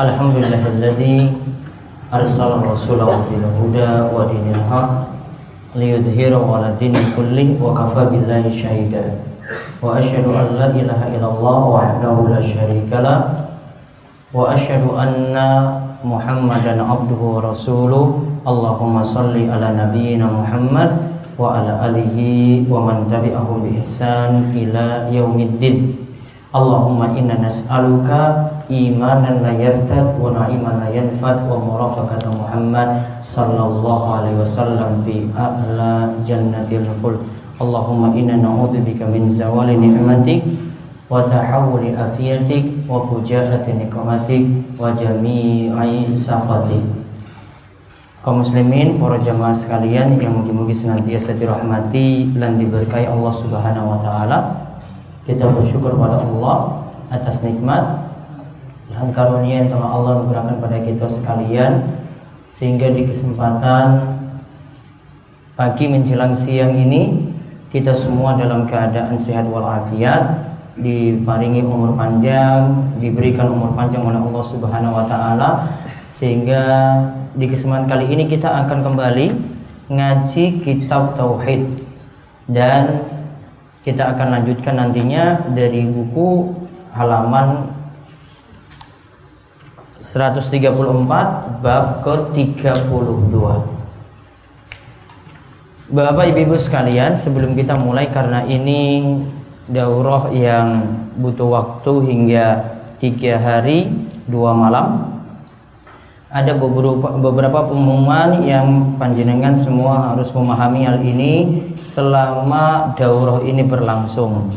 Alhamdulillahilladzi Arsala rasulahu bil huda wa dinil haq Liyudhira ala dini kulli wa kafa billahi syahida Wa asyhadu an la ilaha illallah wahdahu la syarika la Wa asyhadu anna Muhammadan abduhu wa rasuluh. Allahumma salli ala nabiyyina Muhammad wa ala alihi wa man tabi'ahum bi ihsan ila yaumiddin. Allahumma inna nas'aluka imanan la yartad wa na'iman la yanfad wa murafaqata Muhammad sallallahu alaihi wasallam fi a'la jannatil khuld Allahumma inna na'udzubika min zawali ni'matik wa tahawuli afiyatik wa fujaati nikmatik wa jami'i sakhatik kaum muslimin, para jamaah sekalian yang mungkin-mungkin senantiasa dirahmati dan diberkahi Allah Subhanahu wa taala. Kita bersyukur pada Allah atas nikmat karunia yang telah Allah berikan pada kita sekalian sehingga di kesempatan pagi menjelang siang ini kita semua dalam keadaan sehat walafiat diparingi umur panjang diberikan umur panjang oleh Allah Subhanahu wa taala sehingga di kesempatan kali ini kita akan kembali ngaji kitab tauhid. Dan kita akan lanjutkan nantinya dari buku halaman 134 bab ke-32 Bapak Ibu sekalian sebelum kita mulai karena ini daurah yang butuh waktu hingga tiga hari dua malam ada beberapa beberapa pengumuman yang panjenengan semua harus memahami hal ini selama daurah ini berlangsung.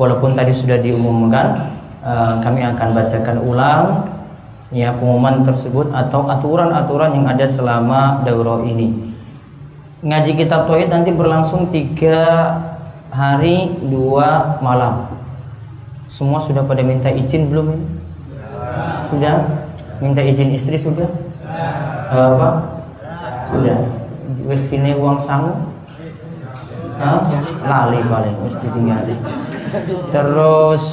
Walaupun tadi sudah diumumkan, uh, kami akan bacakan ulang ya pengumuman tersebut atau aturan-aturan yang ada selama daurah ini. Ngaji kitab tauhid nanti berlangsung tiga hari dua malam. Semua sudah pada minta izin belum? Sudah? minta izin istri sudah uh, apa sudah westine uang sangu Hah? lali paling mesti tinggal terus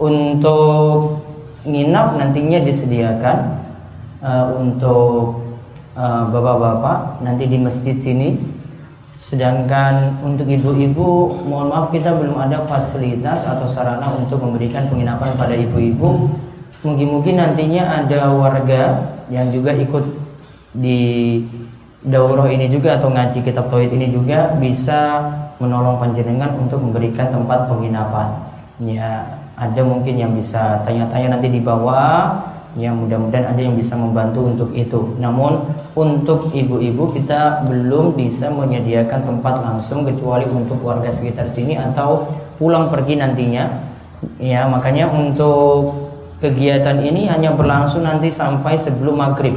untuk nginap nantinya disediakan uh, untuk bapak-bapak uh, nanti di masjid sini. Sedangkan untuk ibu-ibu mohon maaf kita belum ada fasilitas atau sarana untuk memberikan penginapan pada ibu-ibu. Mungkin-mungkin nantinya ada warga yang juga ikut di daurah ini juga atau ngaji kitab tauhid ini juga bisa menolong panjenengan untuk memberikan tempat penginapan. Ya, ada mungkin yang bisa tanya-tanya nanti di bawah. Ya, mudah-mudahan ada yang bisa membantu untuk itu. Namun untuk ibu-ibu kita belum bisa menyediakan tempat langsung kecuali untuk warga sekitar sini atau pulang pergi nantinya. Ya, makanya untuk kegiatan ini hanya berlangsung nanti sampai sebelum maghrib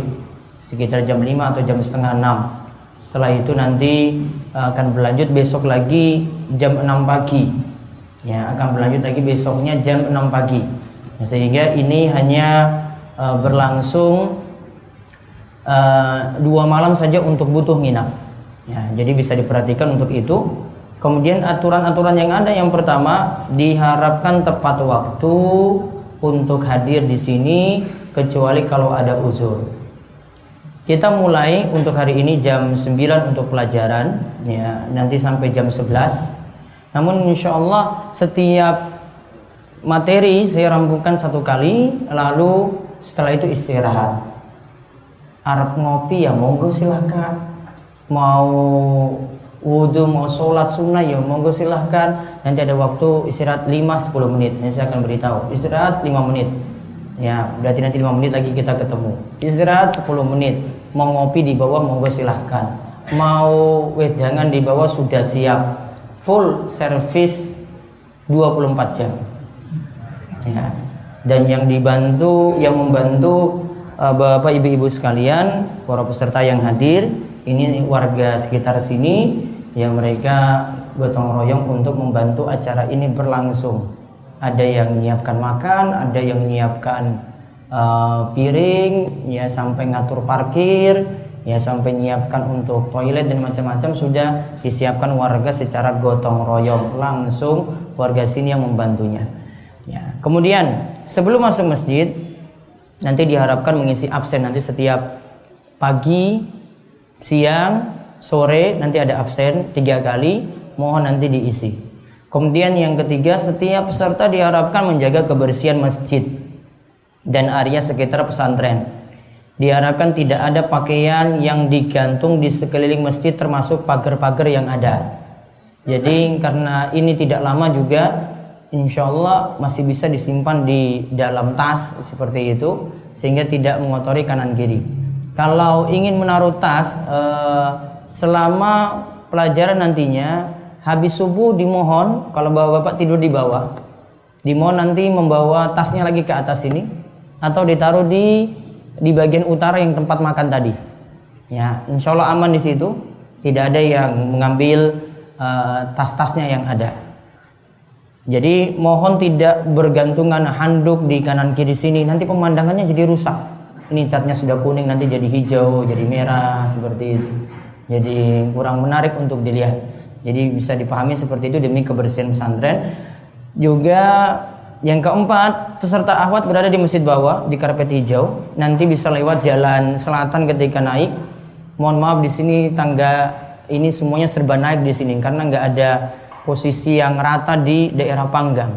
sekitar jam 5 atau jam setengah 6 setelah itu nanti eh, akan berlanjut besok lagi jam 6 pagi ya akan berlanjut lagi besoknya jam 6 pagi ya, sehingga ini hanya uh, berlangsung uh, dua malam saja untuk butuh nginap ya jadi bisa diperhatikan untuk itu kemudian aturan-aturan yang ada yang pertama diharapkan tepat waktu untuk hadir di sini kecuali kalau ada uzur. Kita mulai untuk hari ini jam 9 untuk pelajaran ya, nanti sampai jam 11. Namun insya Allah setiap materi saya rampungkan satu kali lalu setelah itu istirahat. Arab ngopi ya monggo silahkan. Mau wudhu mau sholat sunnah ya monggo silahkan. Nanti ada waktu istirahat 5-10 menit. Yang saya akan beritahu. Istirahat 5 menit. Ya berarti nanti 5 menit lagi kita ketemu. Istirahat 10 menit. Mau ngopi di bawah monggo silahkan. Mau wedangan di bawah sudah siap full service 24 jam ya dan yang dibantu yang membantu uh, Bapak Ibu-ibu sekalian, para peserta yang hadir, ini warga sekitar sini yang mereka gotong royong untuk membantu acara ini berlangsung. Ada yang menyiapkan makan, ada yang menyiapkan uh, piring, ya sampai ngatur parkir, ya sampai menyiapkan untuk toilet dan macam-macam sudah disiapkan warga secara gotong royong langsung warga sini yang membantunya. Ya. Kemudian sebelum masuk masjid nanti diharapkan mengisi absen nanti setiap pagi, siang, sore nanti ada absen tiga kali. Mohon nanti diisi. Kemudian yang ketiga setiap peserta diharapkan menjaga kebersihan masjid dan area sekitar pesantren. Diharapkan tidak ada pakaian yang digantung di sekeliling masjid termasuk pagar-pagar yang ada. Jadi karena ini tidak lama juga insya Allah masih bisa disimpan di dalam tas seperti itu sehingga tidak mengotori kanan kiri. Kalau ingin menaruh tas eh, selama pelajaran nantinya habis subuh dimohon kalau bapak-bapak tidur di bawah dimohon nanti membawa tasnya lagi ke atas ini atau ditaruh di di bagian utara yang tempat makan tadi. Ya, insya Allah aman di situ. Tidak ada yang mengambil uh, tas-tasnya yang ada. Jadi mohon tidak bergantungan handuk di kanan kiri sini, nanti pemandangannya jadi rusak. Ini catnya sudah kuning, nanti jadi hijau, jadi merah seperti itu. Jadi kurang menarik untuk dilihat. Jadi bisa dipahami seperti itu demi kebersihan pesantren. Juga yang keempat, peserta ahwat berada di masjid bawah di karpet hijau. Nanti bisa lewat jalan selatan ketika naik. Mohon maaf di sini tangga ini semuanya serba naik di sini karena nggak ada posisi yang rata di daerah Panggang.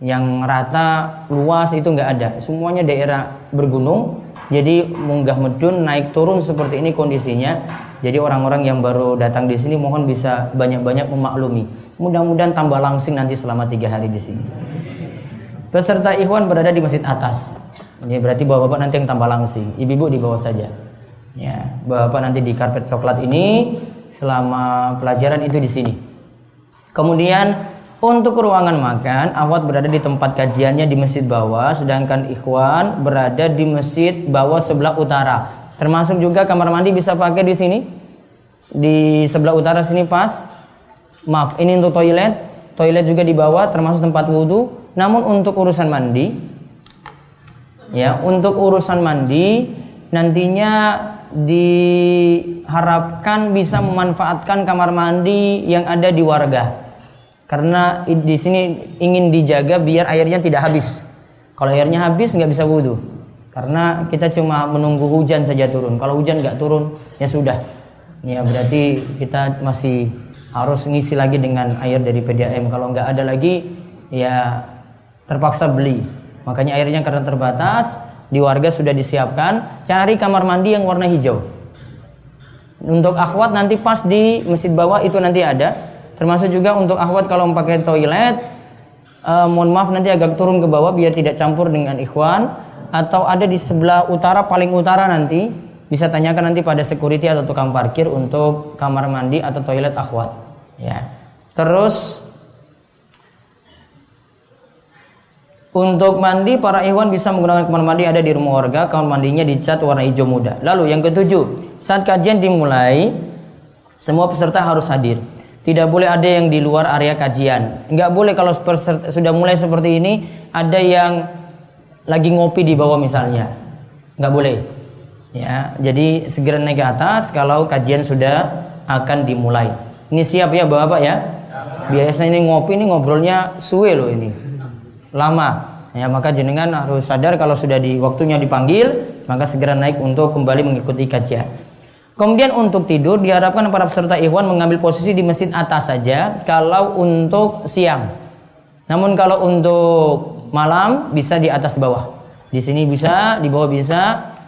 Yang rata luas itu nggak ada, semuanya daerah bergunung. Jadi munggah medun naik turun seperti ini kondisinya. Jadi orang-orang yang baru datang di sini mohon bisa banyak-banyak memaklumi. Mudah-mudahan tambah langsing nanti selama tiga hari di sini. Peserta Ikhwan berada di masjid atas. Ini berarti bapak-bapak nanti yang tambah langsing. Ibu-ibu di bawah saja. Ya, bapak nanti di karpet coklat ini selama pelajaran itu di sini. Kemudian untuk ruangan makan, Awad berada di tempat kajiannya di masjid bawah, sedangkan Ikhwan berada di masjid bawah sebelah utara. Termasuk juga kamar mandi bisa pakai di sini. Di sebelah utara sini pas. Maaf, ini untuk toilet. Toilet juga di bawah termasuk tempat wudhu. Namun untuk urusan mandi, ya untuk urusan mandi nantinya diharapkan bisa memanfaatkan kamar mandi yang ada di warga. Karena di sini ingin dijaga biar airnya tidak habis. Kalau airnya habis nggak bisa wudhu. Karena kita cuma menunggu hujan saja turun. Kalau hujan nggak turun ya sudah. Ya berarti kita masih harus ngisi lagi dengan air dari PDAM. Kalau nggak ada lagi ya terpaksa beli. Makanya airnya karena terbatas di warga sudah disiapkan. Cari kamar mandi yang warna hijau. Untuk akhwat nanti pas di masjid bawah itu nanti ada. Termasuk juga untuk akhwat kalau pakai toilet. Uh, mohon maaf nanti agak turun ke bawah biar tidak campur dengan ikhwan. Atau ada di sebelah utara paling utara nanti bisa tanyakan nanti pada security atau tukang parkir untuk kamar mandi atau toilet akhwat. Ya. Terus Untuk mandi, para ikhwan bisa menggunakan kamar mandi ada di rumah warga. Kamar mandinya dicat warna hijau muda. Lalu yang ketujuh, saat kajian dimulai, semua peserta harus hadir. Tidak boleh ada yang di luar area kajian. Enggak boleh kalau peserta, sudah mulai seperti ini, ada yang lagi ngopi di bawah misalnya. Enggak boleh. Ya, jadi segera naik ke atas kalau kajian sudah akan dimulai. Ini siap ya Bapak ya? Biasanya ini ngopi ini ngobrolnya suwe loh ini lama. Ya maka jenengan harus sadar kalau sudah di waktunya dipanggil maka segera naik untuk kembali mengikuti kajian. Kemudian untuk tidur diharapkan para peserta ikhwan mengambil posisi di masjid atas saja kalau untuk siang. Namun kalau untuk malam bisa di atas bawah. Di sini bisa di bawah bisa.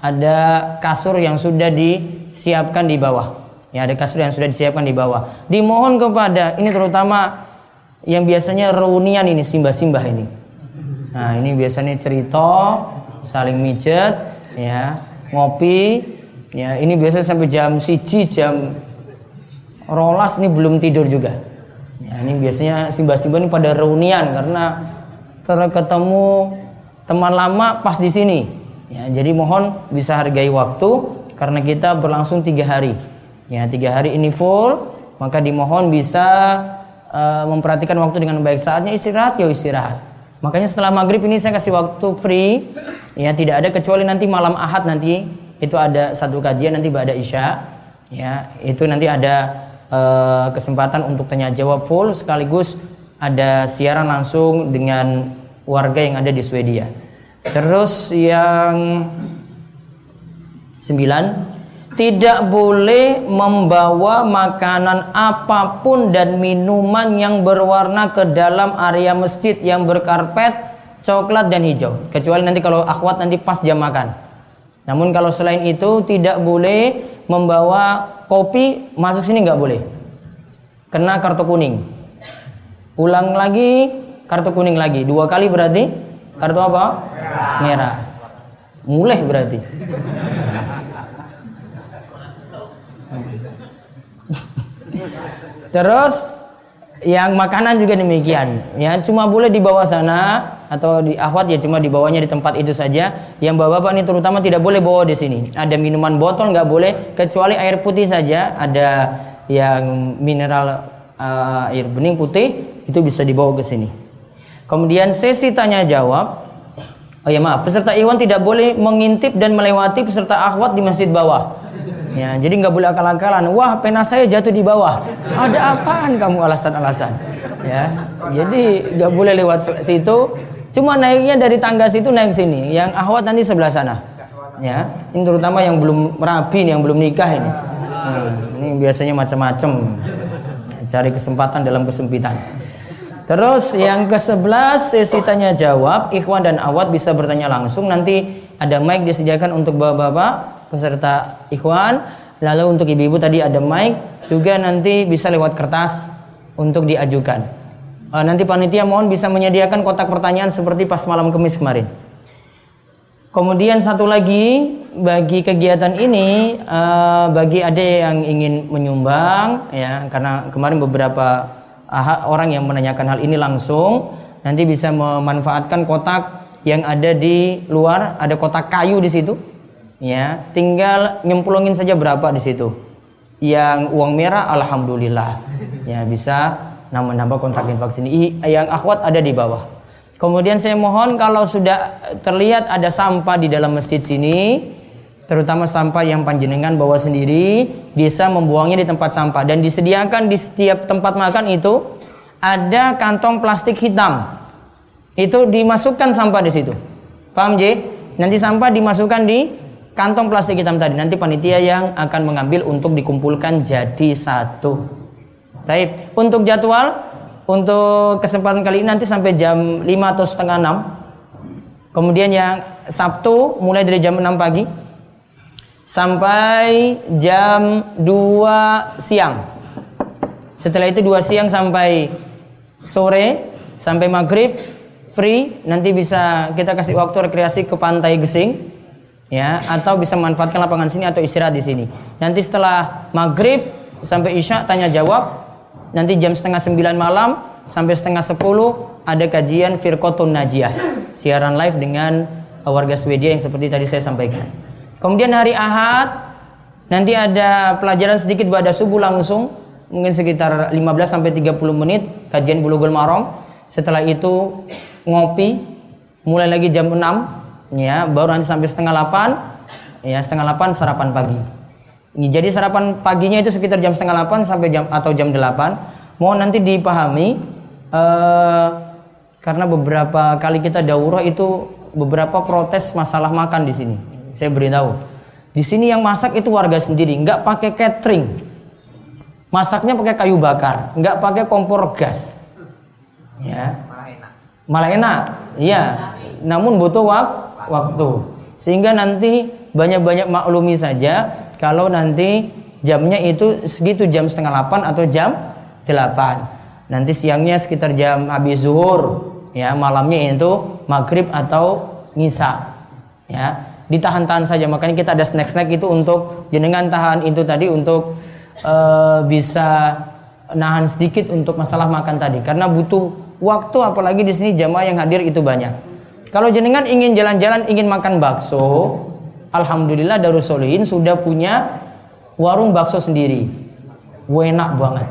Ada kasur yang sudah disiapkan di bawah. Ya ada kasur yang sudah disiapkan di bawah. Dimohon kepada ini terutama yang biasanya reunian ini simbah-simbah ini Nah, ini biasanya cerita, saling mijet, ya, ngopi, ya, ini biasanya sampai jam siji, jam rolas ini belum tidur juga. Ya, ini biasanya simbah-simbah ini pada reunian karena terketemu teman lama pas di sini. Ya, jadi mohon bisa hargai waktu karena kita berlangsung tiga hari. Ya, tiga hari ini full, maka dimohon bisa uh, memperhatikan waktu dengan baik. Saatnya istirahat, ya istirahat. Makanya setelah maghrib ini saya kasih waktu free, ya tidak ada kecuali nanti malam ahad nanti itu ada satu kajian nanti pada isya, ya itu nanti ada uh, kesempatan untuk tanya jawab full sekaligus ada siaran langsung dengan warga yang ada di Swedia. Terus yang sembilan tidak boleh membawa makanan apa pun dan minuman yang berwarna ke dalam area masjid yang berkarpet coklat dan hijau. Kecuali nanti kalau akhwat nanti pas jam makan. Namun kalau selain itu tidak boleh membawa kopi masuk sini nggak boleh. Kena kartu kuning. Ulang lagi kartu kuning lagi. Dua kali berarti kartu apa? Merah. Mulai berarti terus yang makanan juga demikian. Ya cuma boleh di bawah sana atau di ahwat ya cuma dibawanya di tempat itu saja. Yang bapak-bapak ini terutama tidak boleh bawa di sini. Ada minuman botol nggak boleh kecuali air putih saja. Ada yang mineral uh, air bening putih itu bisa dibawa ke sini. Kemudian sesi tanya jawab. Oh ya maaf. Peserta iwan tidak boleh mengintip dan melewati peserta ahwat di masjid bawah Ya, jadi nggak boleh akal-akalan. Wah, pena saya jatuh di bawah. Ada apaan kamu alasan-alasan? Ya, jadi nggak boleh lewat situ. Cuma naiknya dari tangga situ naik sini. Yang ahwat nanti sebelah sana. Ya, ini terutama yang belum rapi nih, yang belum nikah ini. Hmm, ini biasanya macam-macam. Cari kesempatan dalam kesempitan. Terus yang ke-11 sesi tanya jawab, ikhwan dan awat bisa bertanya langsung. Nanti ada mic disediakan untuk bapak-bapak peserta ikhwan. Lalu untuk ibu-ibu tadi ada mic, juga nanti bisa lewat kertas untuk diajukan. E, nanti panitia mohon bisa menyediakan kotak pertanyaan seperti pas malam kemis kemarin. Kemudian satu lagi bagi kegiatan ini e, bagi ada yang ingin menyumbang ya karena kemarin beberapa orang yang menanyakan hal ini langsung nanti bisa memanfaatkan kotak yang ada di luar ada kotak kayu di situ ya tinggal nyemplungin saja berapa di situ. Yang uang merah alhamdulillah. Ya bisa nambah-nambah kontak infak sini yang akhwat ada di bawah. Kemudian saya mohon kalau sudah terlihat ada sampah di dalam masjid sini terutama sampah yang panjenengan bawa sendiri bisa membuangnya di tempat sampah. Dan disediakan di setiap tempat makan itu ada kantong plastik hitam. Itu dimasukkan sampah di situ. Paham J? Nanti sampah dimasukkan di kantong plastik hitam tadi nanti panitia yang akan mengambil untuk dikumpulkan jadi satu. Baik, untuk jadwal untuk kesempatan kali ini nanti sampai jam 5 atau setengah 6. Kemudian yang Sabtu mulai dari jam 6 pagi sampai jam 2 siang. Setelah itu 2 siang sampai sore sampai maghrib free nanti bisa kita kasih waktu rekreasi ke pantai Gesing ya atau bisa manfaatkan lapangan sini atau istirahat di sini. Nanti setelah maghrib sampai isya tanya jawab. Nanti jam setengah sembilan malam sampai setengah sepuluh ada kajian Firqotun Najiyah siaran live dengan warga Swedia yang seperti tadi saya sampaikan. Kemudian hari Ahad nanti ada pelajaran sedikit pada subuh langsung mungkin sekitar 15 sampai 30 menit kajian Bulughul Maram. Setelah itu ngopi mulai lagi jam 6 ya baru nanti sampai setengah delapan ya setengah delapan sarapan pagi. Ini jadi sarapan paginya itu sekitar jam setengah delapan sampai jam atau jam delapan. Mohon nanti dipahami eh, karena beberapa kali kita daurah itu beberapa protes masalah makan di sini. Saya beritahu. Di sini yang masak itu warga sendiri nggak pakai catering. Masaknya pakai kayu bakar nggak pakai kompor gas. Ya. Malah enak. Iya. Namun butuh waktu waktu. Sehingga nanti banyak-banyak maklumi saja kalau nanti jamnya itu segitu jam setengah delapan atau jam delapan. Nanti siangnya sekitar jam habis zuhur, ya malamnya itu maghrib atau ngisa, ya ditahan-tahan saja. Makanya kita ada snack-snack itu untuk jenengan tahan itu tadi untuk uh, bisa nahan sedikit untuk masalah makan tadi karena butuh waktu apalagi di sini jamaah yang hadir itu banyak. Kalau jenengan ingin jalan-jalan, ingin makan bakso, Alhamdulillah Darussolihin sudah punya warung bakso sendiri. Enak banget.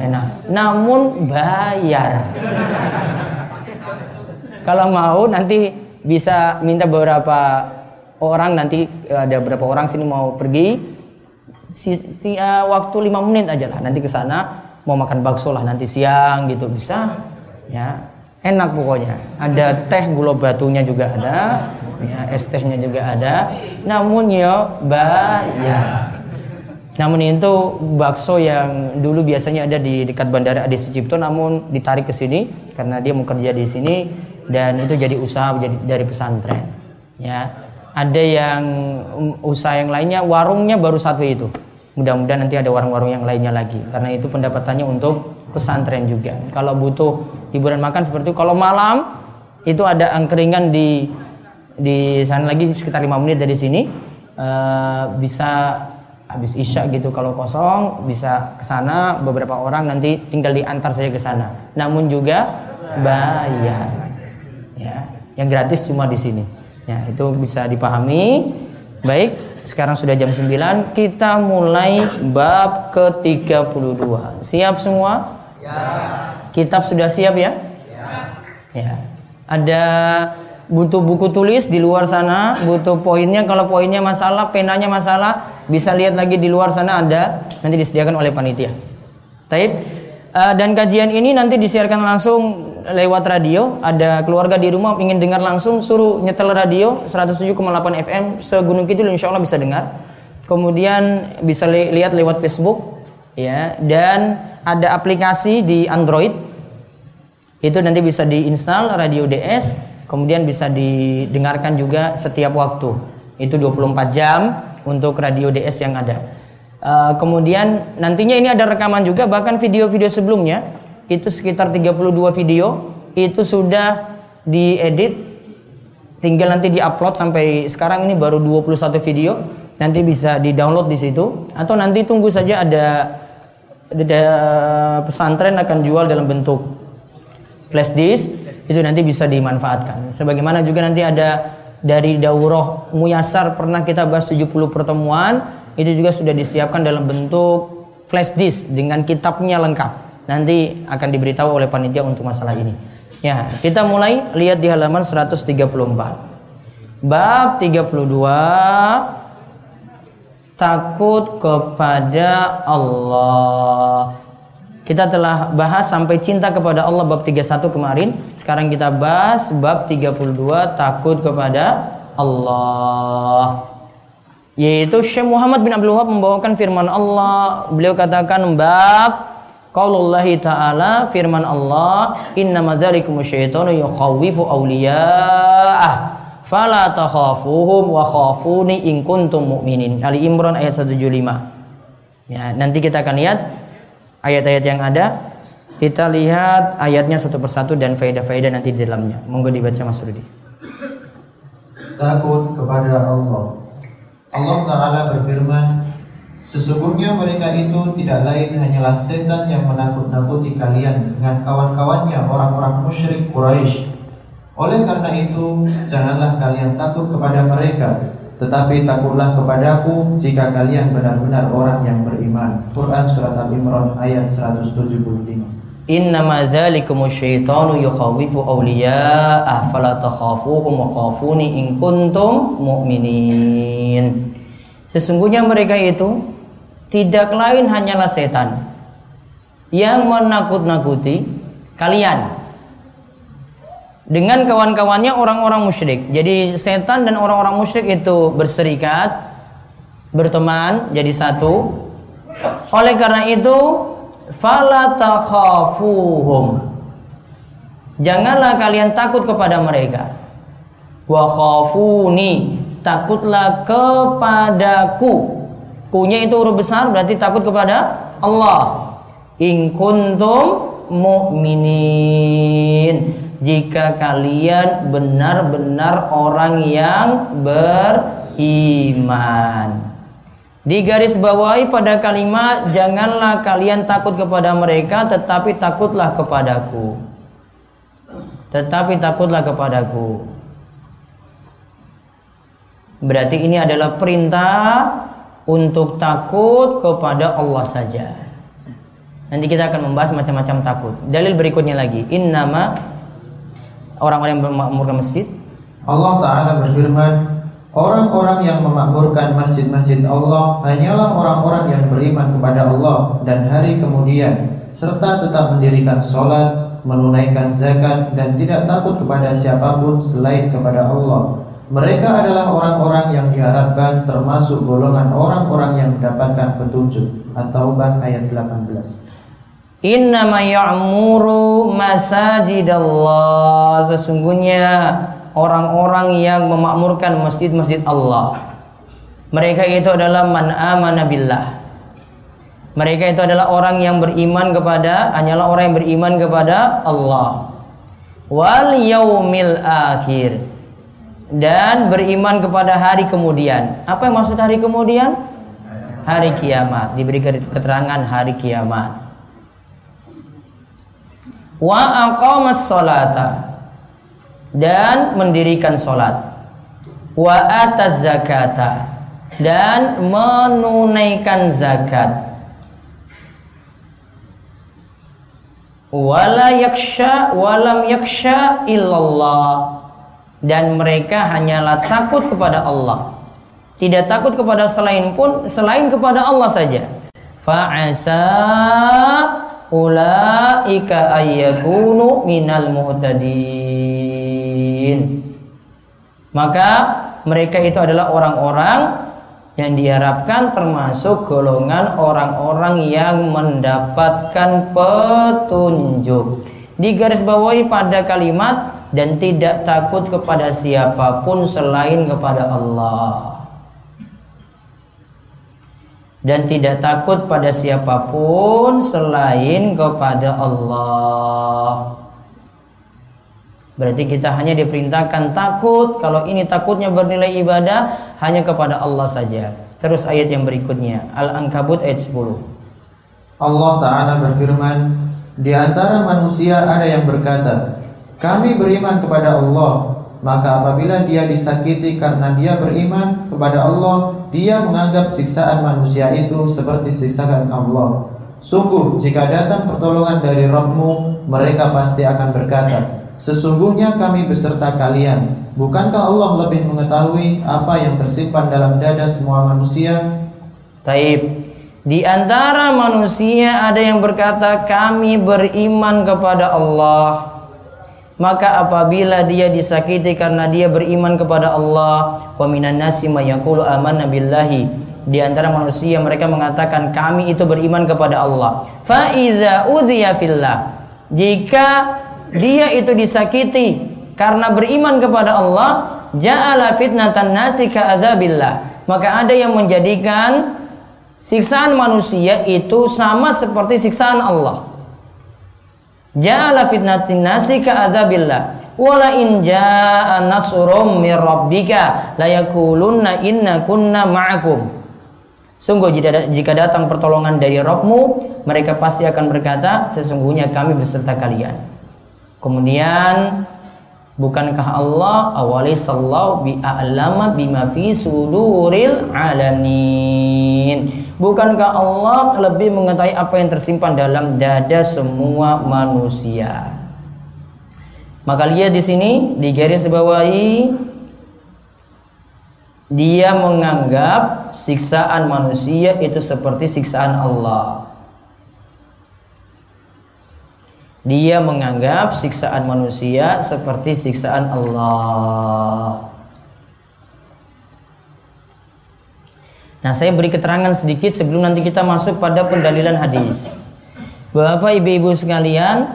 Enak. Namun bayar. Kalau mau nanti bisa minta beberapa orang nanti ada beberapa orang sini mau pergi uh, waktu lima menit aja lah nanti ke sana mau makan bakso lah nanti siang gitu bisa ya enak pokoknya. Ada teh gula batunya juga ada ya es tehnya juga ada. Namun ya bayar namun itu bakso yang dulu biasanya ada di dekat bandara Adi Sucipto namun ditarik ke sini karena dia mau kerja di sini dan itu jadi usaha dari pesantren ya. Ada yang usaha yang lainnya warungnya baru satu itu mudah-mudahan nanti ada warung-warung yang lainnya lagi. Karena itu pendapatannya untuk pesantren juga. Kalau butuh hiburan makan seperti itu kalau malam itu ada angkringan di di sana lagi sekitar lima menit dari sini. Uh, bisa habis isya gitu kalau kosong bisa ke sana beberapa orang nanti tinggal diantar saja ke sana. Namun juga bayar. Ya yang gratis cuma di sini. Ya itu bisa dipahami. Baik sekarang sudah jam 9, kita mulai bab ke-32. Siap semua? Ya. Kitab sudah siap ya? Ya. Ya. Ada butuh buku tulis di luar sana, butuh poinnya kalau poinnya masalah, penanya masalah, bisa lihat lagi di luar sana ada, nanti disediakan oleh panitia. Taib. Uh, dan kajian ini nanti disiarkan langsung lewat radio, ada keluarga di rumah ingin dengar langsung, suruh nyetel radio 107,8 FM segunung kidul insya Allah bisa dengar. Kemudian bisa li lihat lewat Facebook, ya. Dan ada aplikasi di Android, itu nanti bisa diinstal radio DS, kemudian bisa didengarkan juga setiap waktu. Itu 24 jam untuk radio DS yang ada. Uh, kemudian nantinya ini ada rekaman juga bahkan video-video sebelumnya itu sekitar 32 video. Itu sudah diedit. Tinggal nanti diupload sampai sekarang ini baru 21 video. Nanti bisa di-download di situ. Atau nanti tunggu saja ada ada pesantren akan jual dalam bentuk flash disk. Itu nanti bisa dimanfaatkan. Sebagaimana juga nanti ada dari daurah muyasar pernah kita bahas 70 pertemuan. Itu juga sudah disiapkan dalam bentuk flash disk dengan kitabnya lengkap nanti akan diberitahu oleh panitia untuk masalah ini. Ya, kita mulai lihat di halaman 134. Bab 32 takut kepada Allah. Kita telah bahas sampai cinta kepada Allah bab 31 kemarin. Sekarang kita bahas bab 32 takut kepada Allah. Yaitu Syekh Muhammad bin Abdul Wahab membawakan firman Allah. Beliau katakan bab Qaulullahi ta'ala firman Allah inna madzalikum syaitanu yukhawifu awliya'ah fala takhafuhum wa khafuni in kuntum mu'minin. Ali Imran ayat 175 ya nanti kita akan lihat ayat-ayat yang ada. Kita lihat ayatnya satu persatu dan faedah-faedah nanti di dalamnya. Monggo dibaca Mas Rudi. Takut kepada Allah. Allah Ta'ala berfirman Sesungguhnya mereka itu tidak lain hanyalah setan yang menakut-nakuti kalian dengan kawan-kawannya orang-orang musyrik Quraisy. Oleh karena itu, janganlah kalian takut kepada mereka, tetapi takutlah kepadaku jika kalian benar-benar orang yang beriman. Quran surat Al-Imran ayat 175. Innama dzalikum syaitanu yukhawifu awliya'ah mu'minin. Sesungguhnya mereka itu tidak lain hanyalah setan yang menakut-nakuti kalian dengan kawan-kawannya orang-orang musyrik. Jadi setan dan orang-orang musyrik itu berserikat, berteman, jadi satu. Oleh karena itu, fala takhafuhum. Janganlah kalian takut kepada mereka. Wa khafuni, takutlah kepadaku Kunya itu huruf besar berarti takut kepada Allah. In kuntum mu'minin. Jika kalian benar-benar orang yang beriman. Di garis bawahi pada kalimat janganlah kalian takut kepada mereka tetapi takutlah kepadaku. tetapi takutlah kepadaku. Berarti ini adalah perintah untuk takut kepada Allah saja. Nanti kita akan membahas macam-macam takut. Dalil berikutnya lagi, innama orang-orang yang memakmurkan masjid. Allah Ta'ala berfirman, Orang-orang yang memakmurkan masjid-masjid Allah hanyalah orang-orang yang beriman kepada Allah dan hari kemudian serta tetap mendirikan sholat, menunaikan zakat dan tidak takut kepada siapa pun selain kepada Allah. Mereka adalah orang-orang yang diharapkan termasuk golongan orang-orang yang mendapatkan petunjuk. At-Taubah ayat 18. Innama ya'muru masajidallah Sesungguhnya orang-orang yang memakmurkan masjid-masjid Allah Mereka itu adalah man amana billah Mereka itu adalah orang yang beriman kepada Hanyalah orang yang beriman kepada Allah Wal yaumil akhir Dan beriman kepada hari kemudian. Apa yang maksud hari kemudian? Hari kiamat. Diberi keterangan hari kiamat. Wa aqamas salata dan mendirikan salat. Wa ataz zakata. Dan menunaikan zakat. Wala yaksha walam yaksha illallah dan mereka hanyalah takut kepada Allah. Tidak takut kepada selain pun selain kepada Allah saja. Fa'asa ulaika ayyakunu minal muhtadin. Maka mereka itu adalah orang-orang yang diharapkan termasuk golongan orang-orang yang mendapatkan petunjuk. Di garis bawahi pada kalimat dan tidak takut kepada siapa pun selain kepada Allah dan tidak takut pada siapa pun selain kepada Allah. Berarti kita hanya diperintahkan takut kalau ini takutnya bernilai ibadah hanya kepada Allah saja. Terus ayat yang berikutnya Al-Ankabut ayat 10. Allah taala berfirman, di antara manusia ada yang berkata, kami beriman kepada Allah, maka apabila dia disakiti karena dia beriman kepada Allah, dia menganggap siksaan manusia itu seperti siksaan Allah. Sungguh jika datang pertolongan dari Rabbmu, mereka pasti akan berkata, Sesungguhnya kami beserta kalian. Bukankah Allah lebih mengetahui apa yang tersimpan dalam dada semua manusia? Taib. Di antara manusia ada yang berkata kami beriman kepada Allah maka apabila dia disakiti karena dia beriman kepada Allah wa minan nasi mayaqulu amanna billahi di antara manusia mereka mengatakan kami itu beriman kepada Allah. Fa iza udhiya fillah jika dia itu disakiti karena beriman kepada Allah ja'ala fitnatan nasi ka'adzabillah maka ada yang menjadikan siksaan manusia itu sama seperti siksaan Allah Ja'ala fitnatin nasi ka'adzabillah wala in jaa nasrum mir rabbika la yakulunna inna kunna ma'akum. Sungguh jika datang pertolongan dari Rabbmu mereka pasti akan berkata sesungguhnya kami beserta kalian. Kemudian bukankah Allah awali sallahu bi a'lama bima fi suduril alamin Bukankah Allah lebih mengetahui apa yang tersimpan dalam dada semua manusia? Maka lihat di sini di garis bawahi dia menganggap siksaan manusia itu seperti siksaan Allah. Dia menganggap siksaan manusia seperti siksaan Allah. Nah, saya beri keterangan sedikit sebelum nanti kita masuk pada pendalilan hadis. Bapak ibu-ibu sekalian,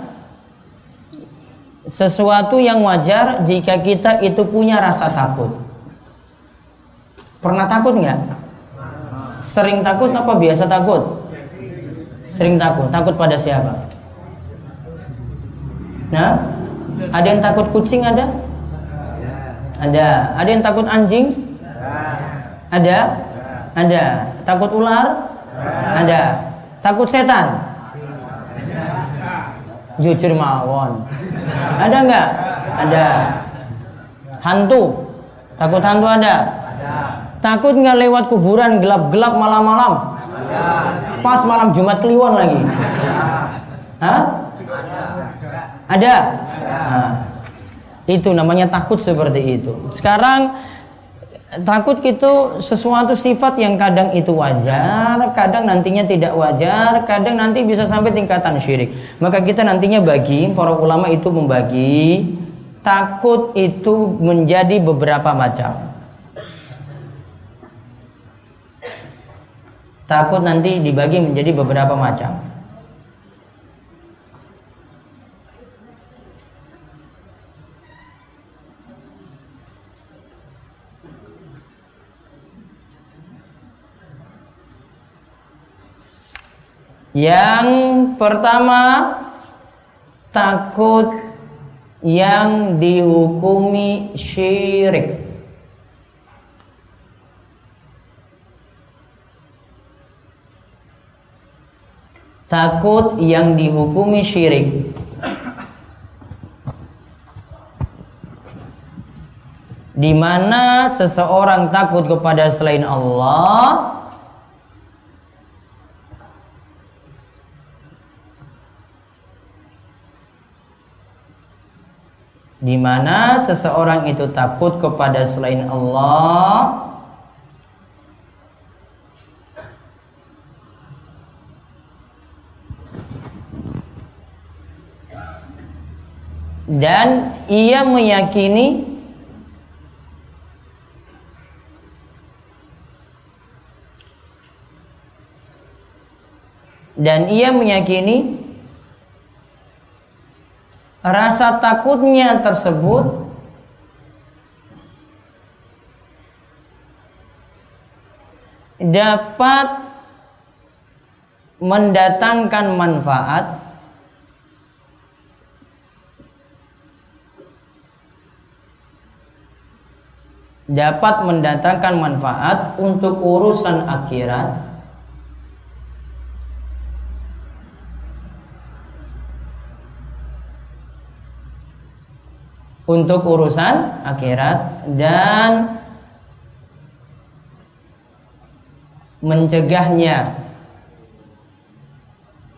sesuatu yang wajar jika kita itu punya rasa takut. Pernah takut nggak? Sering takut apa biasa takut? Sering takut. Takut pada siapa? Nah, ada yang takut kucing ada? Ada. Ada yang takut anjing? Ada. Ada. Takut ular? Ada. Takut setan? Jujur mawon. Ada nggak? Ada. Hantu. Takut hantu ada? Takut nggak lewat kuburan gelap-gelap malam-malam? Pas malam Jumat Kliwon lagi? Hah? Ada. Nah, itu namanya takut seperti itu. Sekarang takut itu sesuatu sifat yang kadang itu wajar, kadang nantinya tidak wajar, kadang nanti bisa sampai tingkatan syirik. Maka kita nantinya bagi para ulama itu membagi takut itu menjadi beberapa macam. Takut nanti dibagi menjadi beberapa macam. Yang pertama takut yang dihukumi syirik. Takut yang dihukumi syirik. Di mana seseorang takut kepada selain Allah, di mana seseorang itu takut kepada selain Allah dan ia meyakini dan ia meyakini rasa takutnya tersebut dapat mendatangkan manfaat dapat mendatangkan manfaat untuk urusan akhirat untuk urusan akhirat dan mencegahnya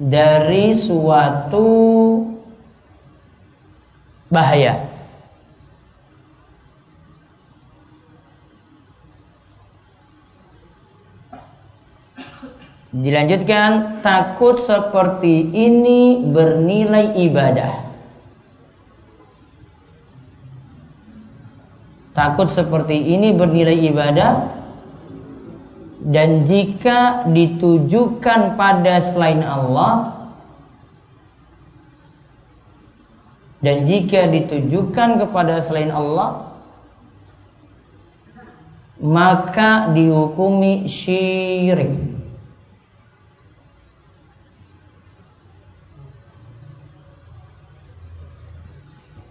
dari suatu bahaya. Dilanjutkan, takut seperti ini bernilai ibadah. Takut seperti ini bernilai ibadah? Dan jika ditujukan pada selain Allah dan jika ditujukan kepada selain Allah maka dihukumi syirik.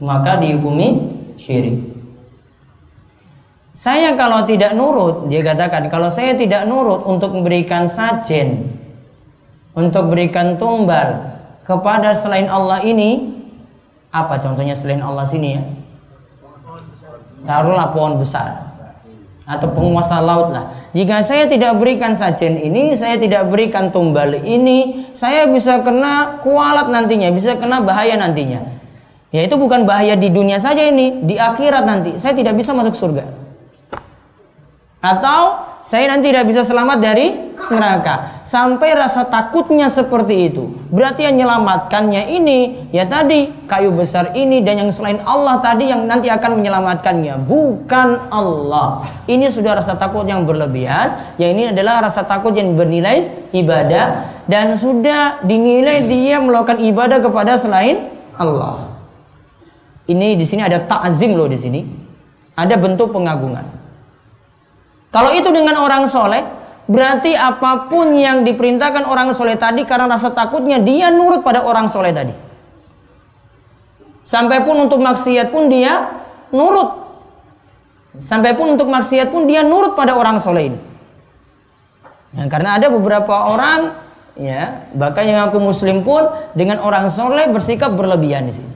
Maka dihukumi syirik saya kalau tidak nurut, dia katakan, kalau saya tidak nurut untuk memberikan sajen, untuk berikan tumbal kepada selain Allah ini, apa contohnya selain Allah sini ya? Taruhlah pohon besar atau penguasa laut lah. Jika saya tidak berikan sajen ini, saya tidak berikan tumbal ini, saya bisa kena kualat nantinya, bisa kena bahaya nantinya. Ya itu bukan bahaya di dunia saja ini, di akhirat nanti. Saya tidak bisa masuk surga. Atau saya nanti tidak bisa selamat dari neraka. Sampai rasa takutnya seperti itu. Berarti yang menyelamatkannya ini ya tadi kayu besar ini dan yang selain Allah tadi yang nanti akan menyelamatkannya. Bukan Allah. Ini sudah rasa takut yang berlebihan. Yang ini adalah rasa takut yang bernilai ibadah dan sudah dinilai dia melakukan ibadah kepada selain Allah. Ini di sini ada takzim loh di sini. Ada bentuk pengagungan. Kalau itu dengan orang soleh, berarti apa pun yang diperintahkan orang soleh tadi karena rasa takutnya dia nurut pada orang soleh tadi. Sampai pun untuk maksiat pun dia nurut. Sampai pun untuk maksiat pun dia nurut pada orang soleh ini. Ya, karena ada beberapa orang ya bahkan yang aku muslim pun dengan orang soleh bersikap berlebihan di sini.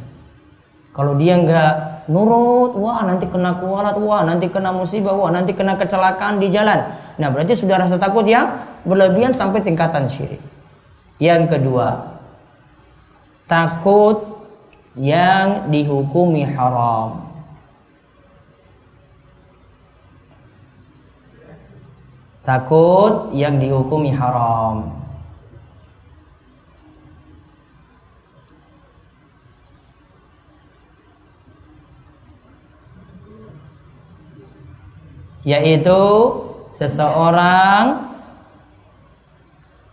Kalau dia nggak nurut, wah nanti kena kualat, wah nanti kena musibah, wah nanti kena kecelakaan di jalan. Nah berarti sudah rasa takut yang berlebihan sampai tingkatan syirik. Yang kedua, takut yang dihukumi haram. Takut yang dihukumi haram. Yaitu seseorang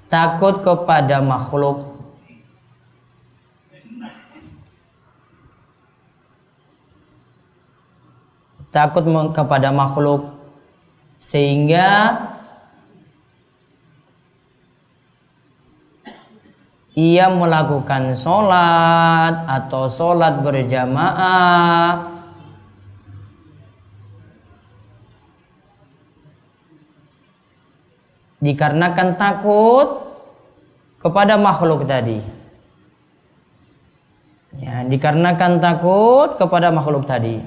takut kepada makhluk. Takut kepada makhluk. Sehingga ia melakukan sholat atau sholat berjamaah dikarenakan takut kepada makhluk tadi. Ya, dikarenakan takut kepada makhluk tadi.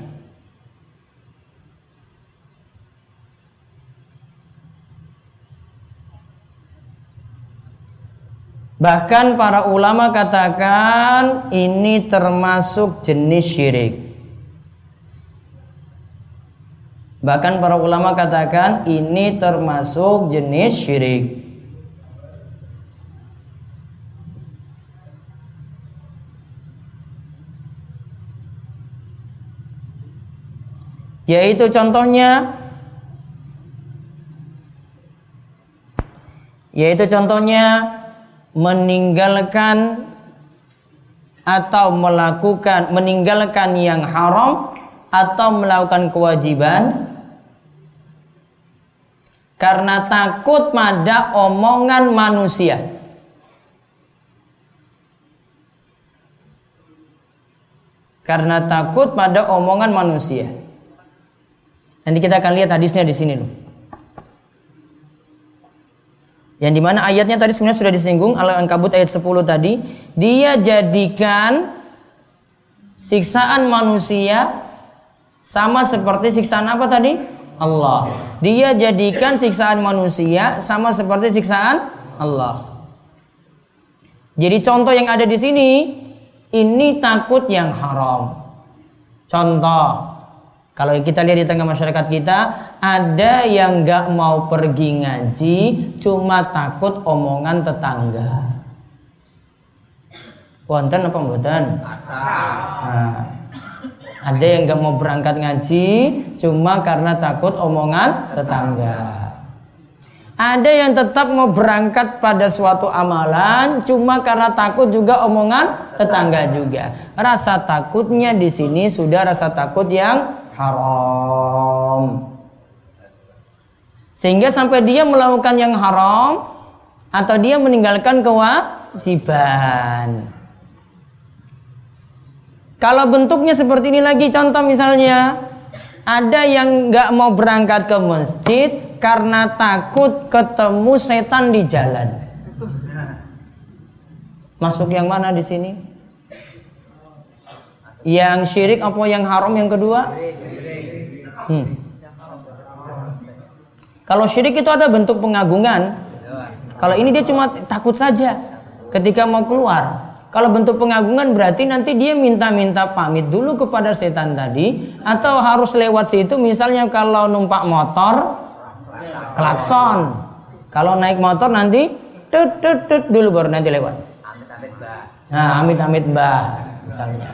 Bahkan para ulama katakan ini termasuk jenis syirik. Bahkan para ulama katakan ini termasuk jenis syirik. Yaitu contohnya yaitu contohnya meninggalkan atau melakukan meninggalkan yang haram atau melakukan kewajiban karena takut pada omongan manusia. Karena takut pada omongan manusia. Nanti kita akan lihat hadisnya di sini loh. Yang di mana ayatnya tadi sebenarnya sudah disinggung Al-Ankabut ayat 10 tadi Dia jadikan Siksaan manusia Sama seperti siksaan apa tadi? Allah. Dia jadikan siksaan manusia sama seperti siksaan Allah. Jadi contoh yang ada di sini ini takut yang haram. Contoh, kalau kita lihat di tengah masyarakat kita, ada yang nggak mau pergi ngaji, cuma takut omongan tetangga. Wonten apa mboten? Nah, ada yang nggak mau berangkat ngaji cuma karena takut omongan tetangga. Ada yang tetap mau berangkat pada suatu amalan cuma karena takut juga omongan tetangga juga. Rasa takutnya di sini sudah rasa takut yang haram. Sehingga sampai dia melakukan yang haram atau dia meninggalkan kewajiban. Kalau bentuknya seperti ini lagi contoh misalnya ada yang nggak mau berangkat ke masjid karena takut ketemu setan di jalan. Masuk yang mana di sini? Yang syirik apa yang haram yang kedua? Hmm. Kalau syirik itu ada bentuk pengagungan. Kalau ini dia cuma takut saja ketika mau keluar. Kalau bentuk pengagungan berarti nanti dia minta-minta pamit dulu kepada setan tadi atau harus lewat situ misalnya kalau numpak motor klakson. Kalau naik motor nanti tut tut tut dulu baru nanti lewat. Nah, amit-amit mbah misalnya.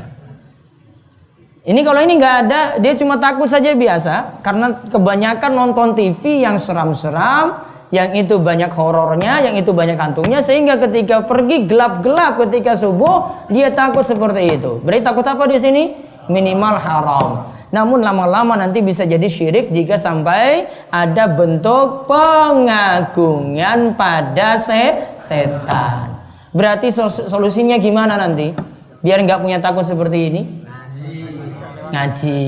Ini kalau ini nggak ada, dia cuma takut saja biasa karena kebanyakan nonton TV yang seram-seram, yang itu banyak horornya, yang itu banyak kantungnya sehingga ketika pergi gelap-gelap ketika subuh dia takut seperti itu. Berarti takut apa di sini? Minimal haram. Namun lama-lama nanti bisa jadi syirik jika sampai ada bentuk pengagungan pada se setan. Berarti solusinya gimana nanti? Biar nggak punya takut seperti ini? Ngaji. Ngaji.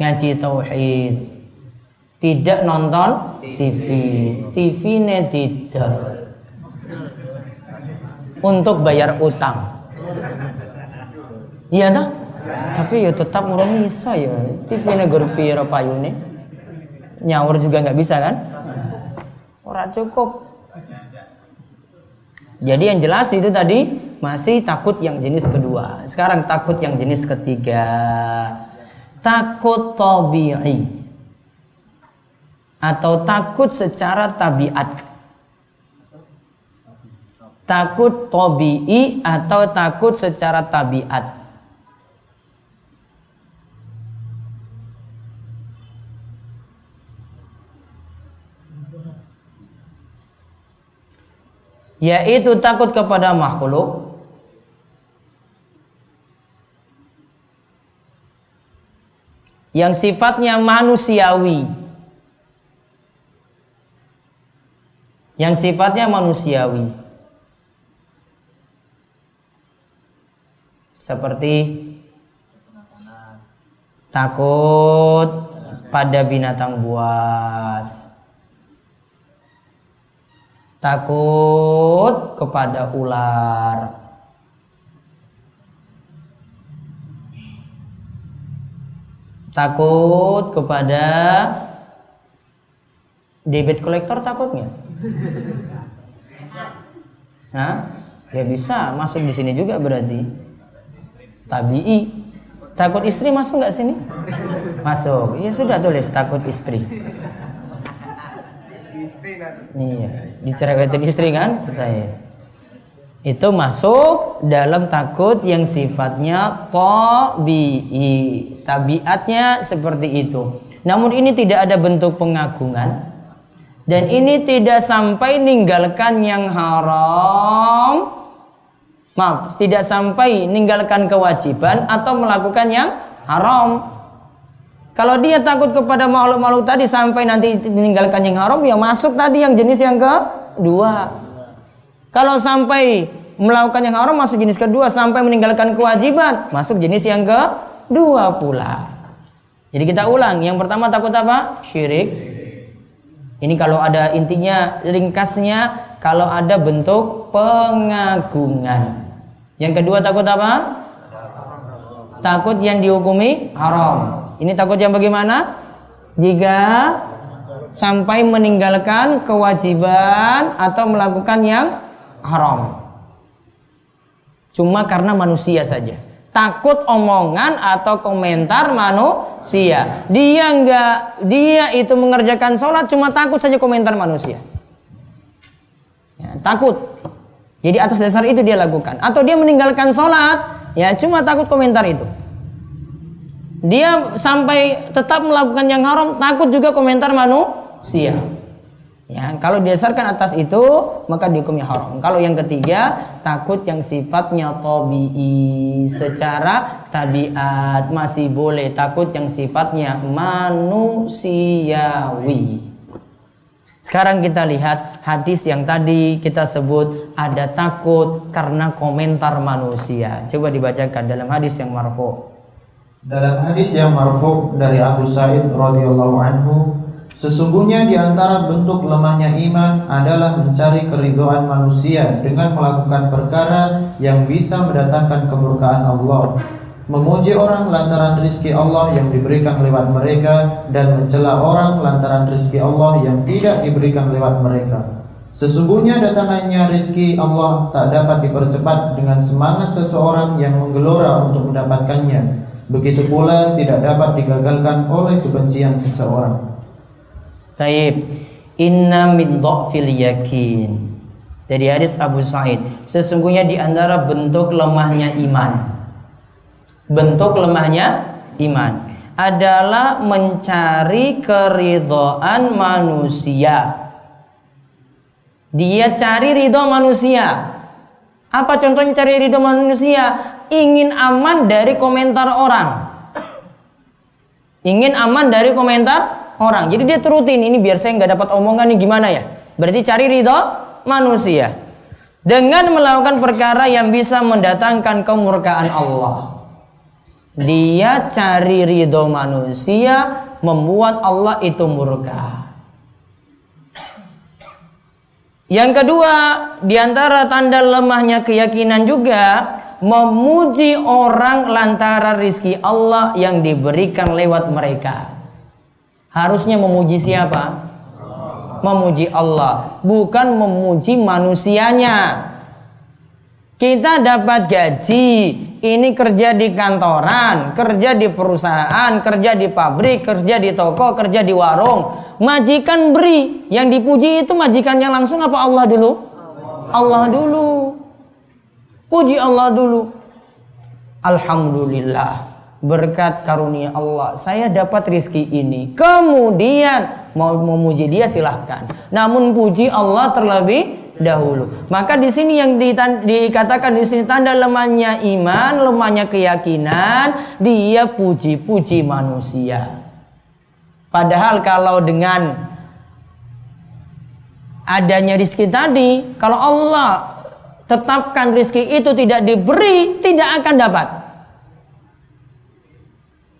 Ngaji tauhid tidak nonton TV TV tidak untuk bayar utang iya toh Tapi ya tetap orang bisa ya. TV negara piro payune. Nyawur juga nggak bisa kan? Ora cukup. Jadi yang jelas itu tadi masih takut yang jenis kedua. Sekarang takut yang jenis ketiga. Takut tabi'i atau takut secara tabiat. Takut tabi'i atau takut secara tabiat. yaitu takut kepada makhluk yang sifatnya manusiawi yang sifatnya manusiawi seperti takut pada binatang buas takut kepada ular. Takut kepada debit kolektor takutnya? Hah? Ya bisa masuk di sini juga berarti. Tabii. Takut istri masuk nggak sini? Masuk. Ya sudah tulis takut istri istri kan? Iya, diceraikan istri kan? Katanya. Itu masuk dalam takut yang sifatnya tabi'i. Tabiatnya seperti itu. Namun ini tidak ada bentuk pengagungan dan ini tidak sampai ninggalkan yang haram. Maaf, tidak sampai ninggalkan kewajiban atau melakukan yang haram. Kalau dia takut kepada makhluk-makhluk tadi sampai nanti meninggalkan yang haram, ya masuk tadi yang jenis yang kedua. Kalau sampai melakukan yang haram masuk jenis kedua sampai meninggalkan kewajiban, masuk jenis yang kedua pula. Jadi kita ulang, yang pertama takut apa? Syirik. Ini kalau ada intinya ringkasnya kalau ada bentuk pengagungan. Yang kedua takut apa? Takut yang dihukumi haram. Ini takut yang bagaimana? Jika sampai meninggalkan kewajiban atau melakukan yang haram. Cuma karena manusia saja. Takut omongan atau komentar manusia. Dia enggak, dia itu mengerjakan sholat cuma takut saja komentar manusia. Ya, takut. Jadi atas dasar itu dia lakukan. Atau dia meninggalkan sholat, ya cuma takut komentar itu dia sampai tetap melakukan yang haram takut juga komentar manusia ya kalau didasarkan atas itu maka dihukumnya haram. Kalau yang ketiga takut yang sifatnya tabii. Secara tabiat masih boleh takut yang sifatnya manusiawi. Sekarang kita lihat hadis yang tadi kita sebut ada takut karena komentar manusia. Coba dibacakan dalam hadis yang marfu' Dalam hadis yang marfu dari Abu Sa'id radhiyallahu anhu, sesungguhnya di antara bentuk lemahnya iman adalah mencari keridhaan manusia dengan melakukan perkara yang bisa mendatangkan kemurkaan Allah. Memuji orang lantaran rizki Allah yang diberikan lewat mereka dan mencela orang lantaran rizki Allah yang tidak diberikan lewat mereka. Sesungguhnya datangannya rizki Allah tak dapat dipercepat dengan semangat seseorang yang menggelora untuk mendapatkannya Begitu pula tidak dapat digagalkan oleh kebencian seseorang. Taib. Inna min dhafil yakin. Dari hadis Abu Sa'id, sesungguhnya di antara bentuk lemahnya iman. Bentuk lemahnya iman adalah mencari keridhaan manusia. Dia cari ridho manusia. Apa contohnya cari ridho manusia? ingin aman dari komentar orang. Ingin aman dari komentar orang. Jadi dia terutin ini biar saya nggak dapat omongan nih gimana ya. Berarti cari ridho manusia. Dengan melakukan perkara yang bisa mendatangkan kemurkaan Allah. Dia cari ridho manusia membuat Allah itu murka. Yang kedua, di antara tanda lemahnya keyakinan juga memuji orang lantaran rizki Allah yang diberikan lewat mereka. Harusnya memuji siapa? Memuji Allah, bukan memuji manusianya. Kita dapat gaji, ini kerja di kantoran, kerja di perusahaan, kerja di pabrik, kerja di toko, kerja di warung. Majikan beri, yang dipuji itu majikannya langsung apa Allah dulu? Allah dulu. Puji Allah dulu. Alhamdulillah. Berkat karunia Allah, saya dapat rizki ini. Kemudian mau memuji dia silahkan. Namun puji Allah terlebih dahulu. Maka di sini yang dikatakan di sini tanda lemahnya iman, lemahnya keyakinan, dia puji-puji manusia. Padahal kalau dengan adanya rizki tadi, kalau Allah tetapkan rizki itu tidak diberi, tidak akan dapat.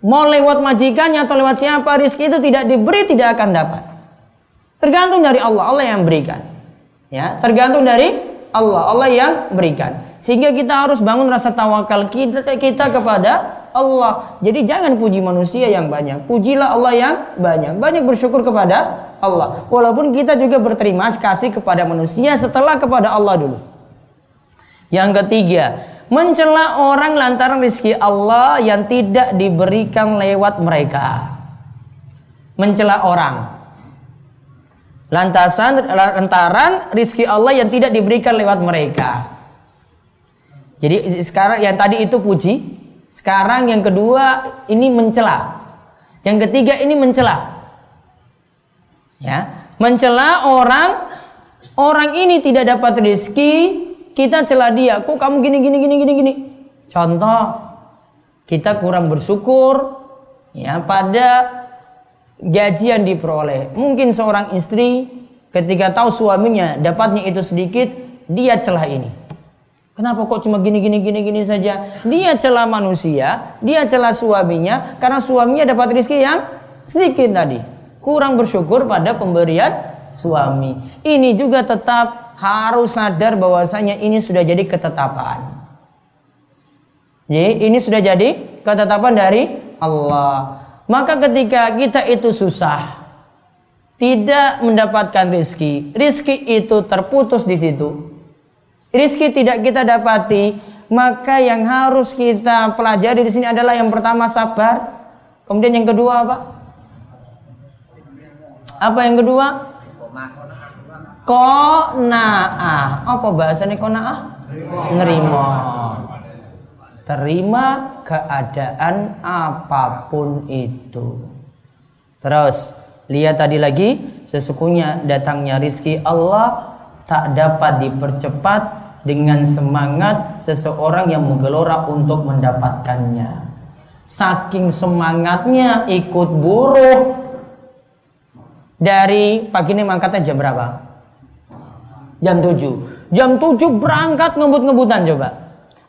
Mau lewat majikannya atau lewat siapa rizki itu tidak diberi, tidak akan dapat. Tergantung dari Allah, Allah yang berikan. Ya, tergantung dari Allah. Allah yang berikan. Sehingga kita harus bangun rasa tawakal kita, kita kepada Allah. Jadi jangan puji manusia yang banyak. Pujilah Allah yang banyak. Banyak bersyukur kepada Allah. Walaupun kita juga berterima kasih kepada manusia setelah kepada Allah dulu. Yang ketiga, mencela orang lantaran rezeki Allah yang tidak diberikan lewat mereka. Mencela orang lantasan lantaran rizki Allah yang tidak diberikan lewat mereka. Jadi sekarang yang tadi itu puji, sekarang yang kedua ini mencela. Yang ketiga ini mencela. Ya, mencela orang orang ini tidak dapat rizki, kita cela dia. Kok kamu gini gini gini gini gini? Contoh, kita kurang bersyukur ya pada gaji yang diperoleh. Mungkin seorang istri ketika tahu suaminya dapatnya itu sedikit, dia celah ini. Kenapa kok cuma gini gini gini gini saja? Dia celah manusia, dia celah suaminya karena suaminya dapat rezeki yang sedikit tadi. Kurang bersyukur pada pemberian suami. Ini juga tetap harus sadar bahwasanya ini sudah jadi ketetapan. Jadi ini sudah jadi ketetapan dari Allah. Maka ketika kita itu susah, tidak mendapatkan rizki, rizki itu terputus di situ. Rizki tidak kita dapati, maka yang harus kita pelajari di sini adalah yang pertama sabar, kemudian yang kedua apa? Apa yang kedua? Konaah. Apa bahasanya konaah? Nerima terima keadaan apa pun itu. Terus lihat tadi lagi sesungguhnya datangnya rizki Allah tak dapat dipercepat dengan semangat seseorang yang menggelora untuk mendapatkannya. Saking semangatnya ikut buruh dari pagi ini mangkatnya jam berapa? Jam 7. Jam 7 berangkat ngebut-ngebutan coba.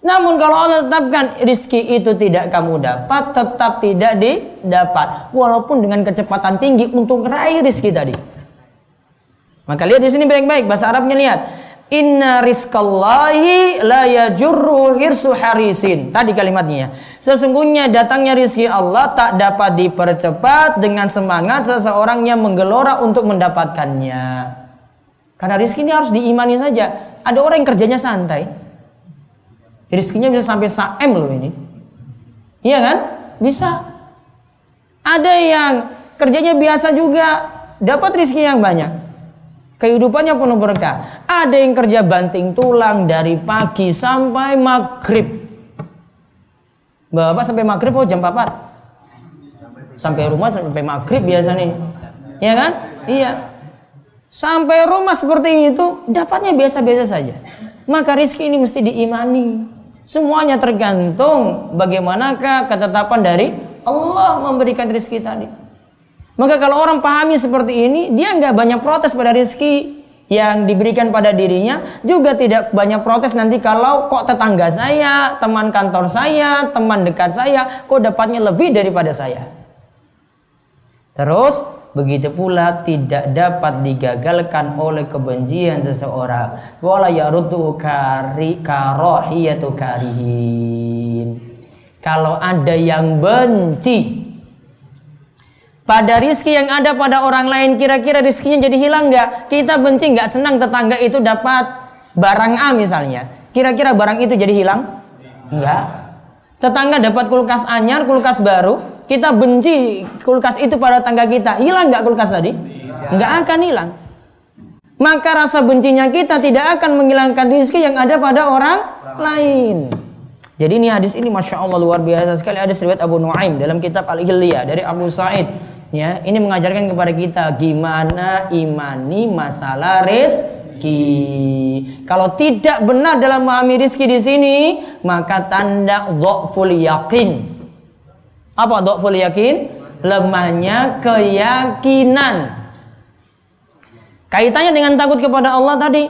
Namun kalau Allah tetapkan rizki itu tidak kamu dapat, tetap tidak didapat. Walaupun dengan kecepatan tinggi untuk meraih rizki tadi. Maka lihat di sini baik-baik bahasa Arabnya lihat. Inna rizkallahi la yajurru hirsu harisin. Tadi kalimatnya ya. Sesungguhnya datangnya rizki Allah tak dapat dipercepat dengan semangat seseorang yang menggelora untuk mendapatkannya. Karena rizki ini harus diimani saja. Ada orang yang kerjanya santai. Rizkinya bisa sampai saem loh ini. Iya kan? Bisa. Ada yang kerjanya biasa juga dapat rizki yang banyak. Kehidupannya penuh berkah. Ada yang kerja banting tulang dari pagi sampai maghrib. Bapak sampai maghrib oh jam 4? Sampai rumah sampai maghrib biasa nih. Iya kan? Iya. Sampai rumah seperti itu dapatnya biasa-biasa saja. Maka rizki ini mesti diimani. Semuanya tergantung bagaimanakah ketetapan dari Allah memberikan rezeki tadi. Maka kalau orang pahami seperti ini, dia nggak banyak protes pada rezeki yang diberikan pada dirinya, juga tidak banyak protes nanti kalau kok tetangga saya, teman kantor saya, teman dekat saya, kok dapatnya lebih daripada saya. Terus begitu pula tidak dapat digagalkan oleh kebencian seseorang. Wala yaruddu kari karahiyatu karihin. Kalau ada yang benci pada rizki yang ada pada orang lain kira-kira rizkinya jadi hilang nggak? Kita benci nggak senang tetangga itu dapat barang A misalnya. Kira-kira barang itu jadi hilang? Enggak tetangga dapat kulkas anyar kulkas baru kita benci kulkas itu pada tangga kita, hilang nggak kulkas tadi? Nggak akan hilang. Maka rasa bencinya kita tidak akan menghilangkan rezeki yang ada pada orang lain. Jadi ini hadis ini masya Allah luar biasa sekali. Ada riwayat Abu Nuaim dalam kitab Al Hilya dari Abu Said. Ya, ini mengajarkan kepada kita gimana imani masalah rezeki. Kalau tidak benar dalam memahami rezeki di sini, maka tanda dhaful yakin apa dhaful yakin? Lemahnya keyakinan. Kaitannya dengan takut kepada Allah tadi.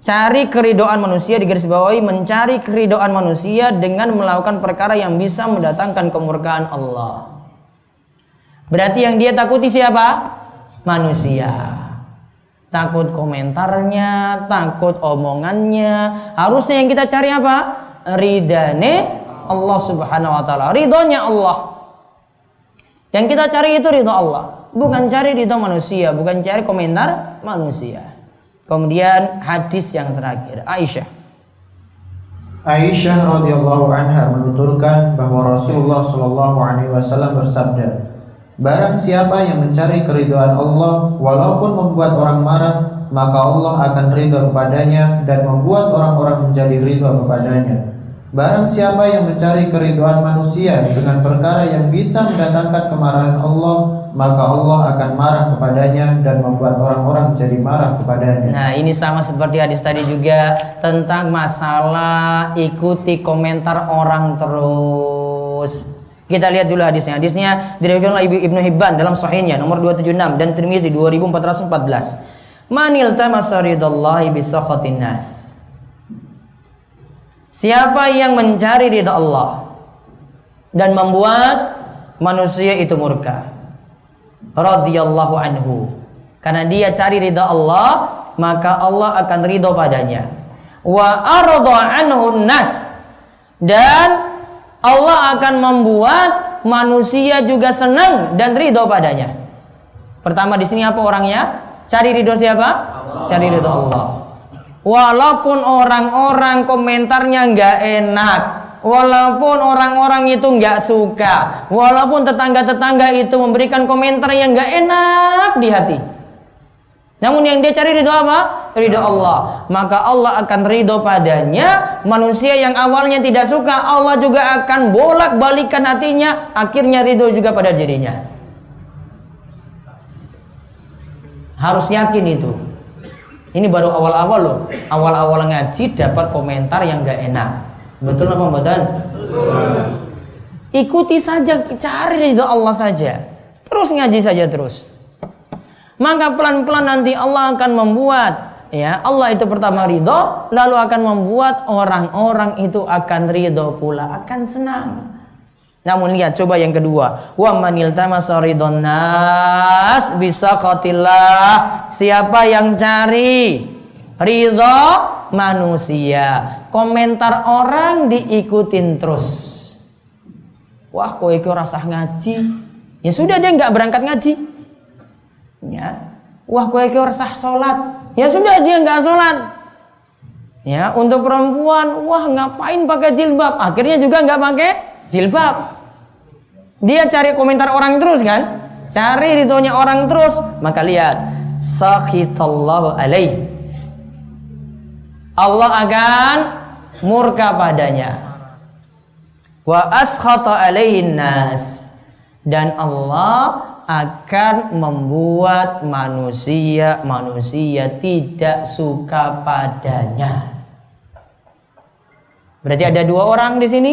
Cari keridoan manusia di garis bawahi mencari keridoan manusia dengan melakukan perkara yang bisa mendatangkan kemurkaan Allah. Berarti yang dia takuti siapa? Manusia. Takut komentarnya, takut omongannya. Harusnya yang kita cari apa? Ridane Allah Subhanahu wa taala. Ridhonya Allah. Yang kita cari itu ridho Allah, bukan cari ridho manusia, bukan cari komentar manusia. Kemudian hadis yang terakhir, Aisyah. Aisyah radhiyallahu anha menuturkan bahwa Rasulullah shallallahu alaihi wasallam bersabda, Barang siapa yang mencari keridhaan Allah walaupun membuat orang marah, maka Allah akan ridho kepadanya dan membuat orang-orang menjadi ridho kepadanya. Barang siapa yang mencari keriduan manusia dengan perkara yang bisa mendatangkan kemarahan Allah, maka Allah akan marah kepadanya dan membuat orang-orang menjadi marah kepadanya. Nah, ini sama seperti hadis tadi juga tentang masalah ikuti komentar orang terus. Kita lihat dulu hadisnya. Hadisnya diriwayatkan oleh Ibnu Hibban dalam sahihnya nomor 276 dan Tirmizi 2414. Manil tamasaridallahi bisakhatin nas. Siapa yang mencari ridha Allah dan membuat manusia itu murka. Radhiyallahu anhu. Karena dia cari ridha Allah, maka Allah akan ridho padanya. Wa arda anhu nas. Dan Allah akan membuat manusia juga senang dan ridho padanya. Pertama di sini apa orangnya? Cari ridho siapa? Allah. Cari ridho Allah. Walaupun orang-orang komentarnya nggak enak, walaupun orang-orang itu nggak suka, walaupun tetangga-tetangga itu memberikan komentar yang nggak enak di hati. Namun yang dia cari ridho apa? Ridho Allah. Maka Allah akan ridho padanya. Manusia yang awalnya tidak suka, Allah juga akan bolak-balikan hatinya. Akhirnya ridho juga pada dirinya. Harus yakin itu. Ini baru awal-awal loh. Awal-awal ngaji dapat komentar yang gak enak. Betul apa badan? Ikuti saja, cari ridho Allah saja. Terus ngaji saja terus. Maka pelan-pelan nanti Allah akan membuat ya Allah itu pertama ridho, lalu akan membuat orang-orang itu akan ridho pula, akan senang. Namun lihat coba yang kedua, wa manil nas bisa kotilah. Siapa yang cari ridho manusia, komentar orang diikutin terus. Wah, kok itu rasa ngaji? Ya sudah dia nggak berangkat ngaji. Ya. Wah, kok itu rasa sholat? Ya sudah dia nggak sholat. Ya, untuk perempuan, wah ngapain pakai jilbab? Akhirnya juga nggak pakai jilbab. Dia cari komentar orang terus kan? Cari ridhonya orang terus. Maka lihat. Sakhitallahu alaih. Allah akan murka padanya. Wa askhata alaihin nas. Dan Allah akan membuat manusia manusia tidak suka padanya. Berarti ada dua orang di sini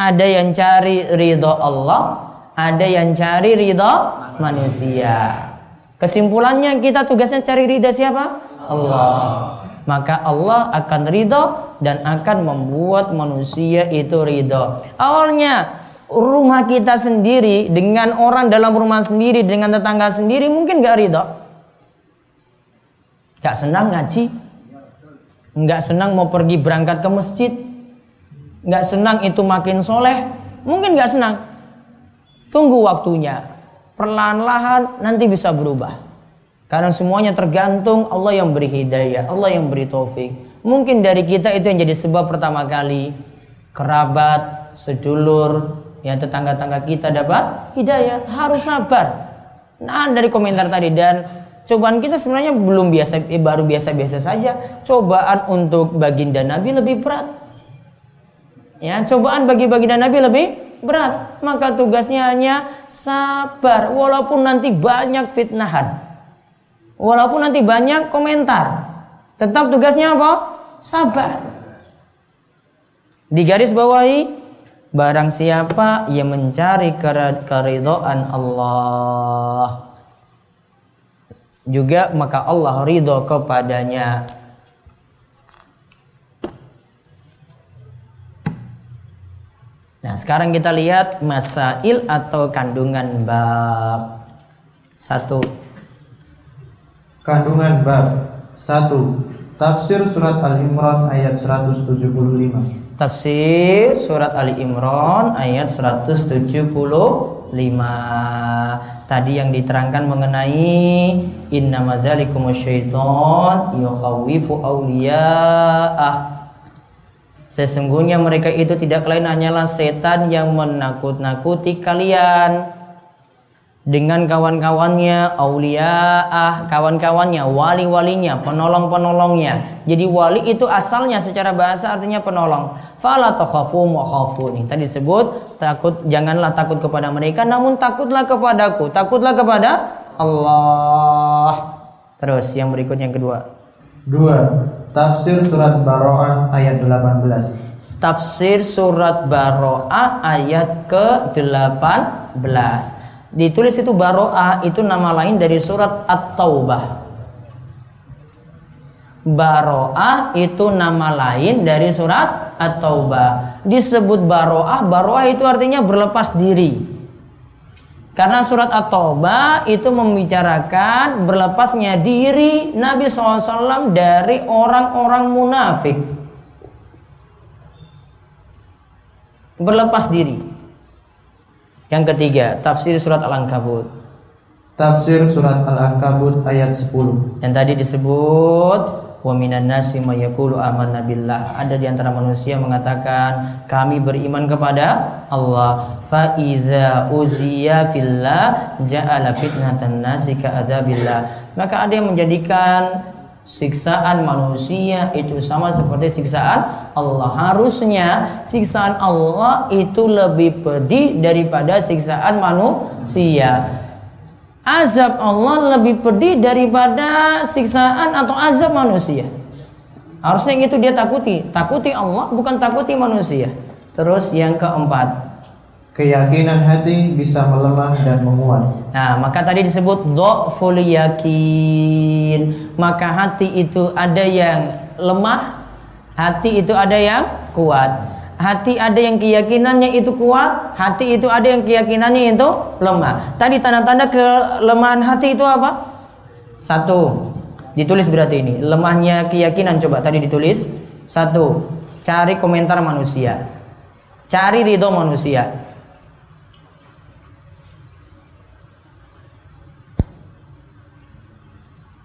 ada yang cari ridho Allah, ada yang cari ridho manusia. Kesimpulannya kita tugasnya cari ridho siapa? Allah. Maka Allah akan ridho dan akan membuat manusia itu ridho. Awalnya rumah kita sendiri dengan orang dalam rumah sendiri dengan tetangga sendiri mungkin gak ridho gak senang ngaji gak senang mau pergi berangkat ke masjid gak senang itu makin soleh. Mungkin gak senang. Tunggu waktunya. Perlahan-lahan nanti bisa berubah. Karena semuanya tergantung Allah yang beri hidayah Allah yang beri taufik. Mungkin dari kita itu yang jadi sebab pertama kali kerabat sedulur ya tetangga-tangga kita dapat hidayah. Harus sabar. Nah dari komentar tadi dan cobaan kita sebenarnya belum biasa eh, baru biasa-biasa saja. Cobaan untuk baginda Nabi lebih berat ya cobaan bagi baginda Nabi lebih berat. Maka tugasnya hanya sabar walaupun nanti banyak fitnahan. Walaupun nanti banyak komentar. Tetap tugasnya apa? Sabar. Di garis bawahi Barang siapa yang mencari keridhaan Allah juga maka Allah ridho kepadanya. Nah, sekarang kita lihat masail atau kandungan bab. Satu. Kandungan bab. Satu. Tafsir surat Al-Imran ayat 175. Tafsir surat Ali Imran ayat 175 Tadi yang diterangkan mengenai Inna mazalikum syaitan yukhawifu awliya'ah Sesungguhnya mereka itu tidak lain hanyalah setan yang menakut-nakuti kalian dengan kawan-kawannya, auliaah, kawan-kawannya, wali-walinya, penolong-penolongnya. Jadi wali itu asalnya secara bahasa artinya penolong. Fala takhafu khafuni. Tadi disebut takut janganlah takut kepada mereka namun takutlah kepadaku, takutlah kepada Allah. Terus yang berikutnya yang kedua. Dua. Tafsir surat Baro'ah ayat 18. Tafsir surat Baro'ah ayat ke-18 ditulis itu baro'ah itu nama lain dari surat At-Taubah. Baro'ah itu nama lain dari surat At-Taubah. Disebut baro'ah, baro'ah itu artinya berlepas diri. Karena surat At-Taubah itu membicarakan berlepasnya diri Nabi SAW dari orang-orang munafik. Berlepas diri. Yang ketiga, tafsir surat Al-Ankabut. Tafsir surat Al-Ankabut ayat 10. Yang tadi disebut wa minan nasi may amanna billah. Ada di antara manusia mengatakan kami beriman kepada Allah. Fa iza uziya fillah ja'ala fitnatan nasi ka'adzabillah. Maka ada yang menjadikan siksaan manusia itu sama seperti siksaan Allah. Harusnya siksaan Allah itu lebih pedih daripada siksaan manusia. Azab Allah lebih pedih daripada siksaan atau azab manusia. Harusnya yang itu dia takuti. Takuti Allah bukan takuti manusia. Terus yang keempat, keyakinan hati bisa melemah dan menguat. Nah, maka tadi disebut dhaful yakin. Maka hati itu ada yang lemah, hati itu ada yang kuat. Hati ada yang keyakinannya itu kuat, hati itu ada yang keyakinannya itu lemah. Tadi tanda-tanda kelemahan hati itu apa? Satu, ditulis berarti ini. Lemahnya keyakinan coba tadi ditulis. Satu, cari komentar manusia. Cari ridho manusia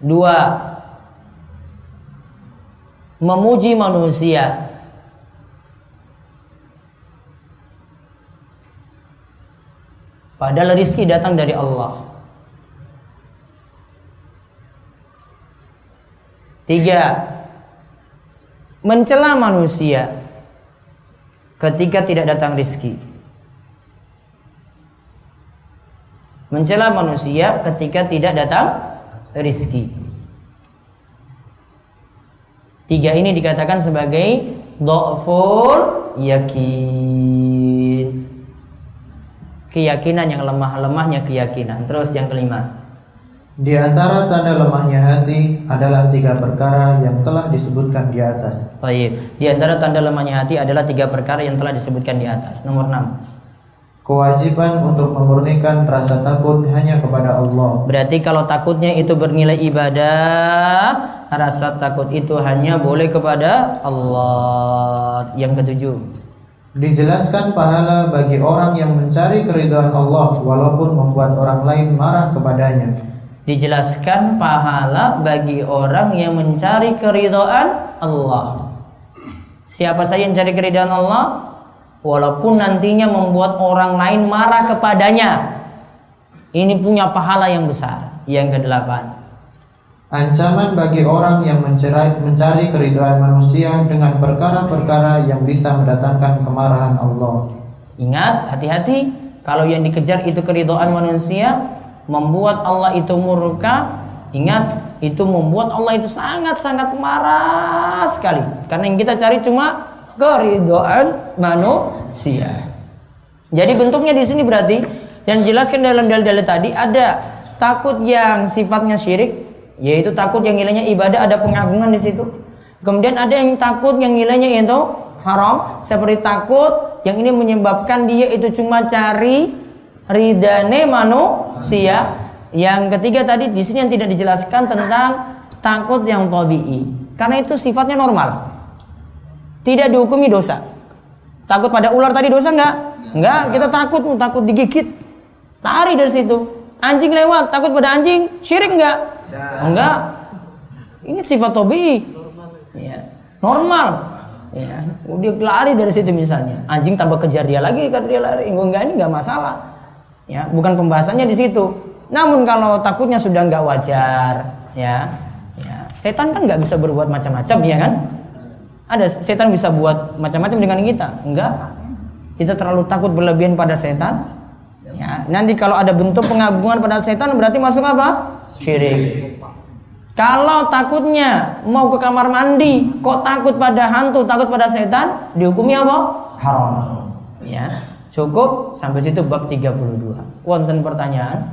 Dua, memuji manusia. Padahal rizki datang dari Allah. Tiga, mencela manusia ketika tidak datang rizki. Mencela manusia ketika tidak datang rizki. Tiga ini dikatakan sebagai do'ful yakin. Keyakinan yang lemah-lemahnya keyakinan. Terus yang kelima. Di antara tanda lemahnya hati adalah tiga perkara yang telah disebutkan di atas. Baik. Di antara tanda lemahnya hati adalah tiga perkara yang telah disebutkan di atas. Nomor enam. kewajiban untuk memurnikan rasa takut hanya kepada Allah. Berarti kalau takutnya itu bernilai ibadah, rasa takut itu hanya boleh kepada Allah. Yang ketujuh. Dijelaskan pahala bagi orang yang mencari keridhaan Allah walaupun membuat orang lain marah kepadanya. Dijelaskan pahala bagi orang yang mencari keridhaan Allah. Siapa saja yang cari keridhaan Allah, walaupun nantinya membuat orang lain marah kepadanya. Ini punya pahala yang besar. Yang kedelapan. Ancaman bagi orang yang mencari, mencari keridhaan manusia dengan perkara-perkara yang bisa mendatangkan kemarahan Allah. Ingat, hati-hati. Kalau yang dikejar itu keridhaan manusia, membuat Allah itu murka. Ingat, itu membuat Allah itu sangat-sangat marah sekali. Karena yang kita cari cuma keridhaan manusia. Jadi bentuknya di sini berarti dan jelaskan dalam dalil-dalil tadi ada takut yang sifatnya syirik, yaitu takut yang nilainya ibadah ada pengagungan di situ. Kemudian ada yang takut yang nilainya itu haram, seperti takut yang ini menyebabkan dia itu cuma cari ridane manusia. Yang ketiga tadi di sini yang tidak dijelaskan tentang takut yang tabii. Karena itu sifatnya normal. Tidak dihukumi dosa. Takut pada ular tadi dosa enggak? Enggak, kita takut, takut digigit. Lari dari situ. Anjing lewat, takut pada anjing, syirik enggak? Enggak. Ini sifat tobi. Ya. Normal. Ya. Dia lari dari situ misalnya. Anjing tambah kejar dia lagi karena dia lari. Enggak ini enggak masalah. Ya, bukan pembahasannya di situ. Namun kalau takutnya sudah enggak wajar, ya. Ya, setan kan nggak bisa berbuat macam-macam ya kan? Ada setan bisa buat macam-macam dengan kita? Enggak. Kita terlalu takut berlebihan pada setan. Ya, nanti kalau ada bentuk pengagungan pada setan berarti masuk apa? Syirik. Kalau takutnya mau ke kamar mandi, kok takut pada hantu, takut pada setan, dihukumi apa? Haram. Ya. Cukup sampai situ bab 32. Wonten pertanyaan?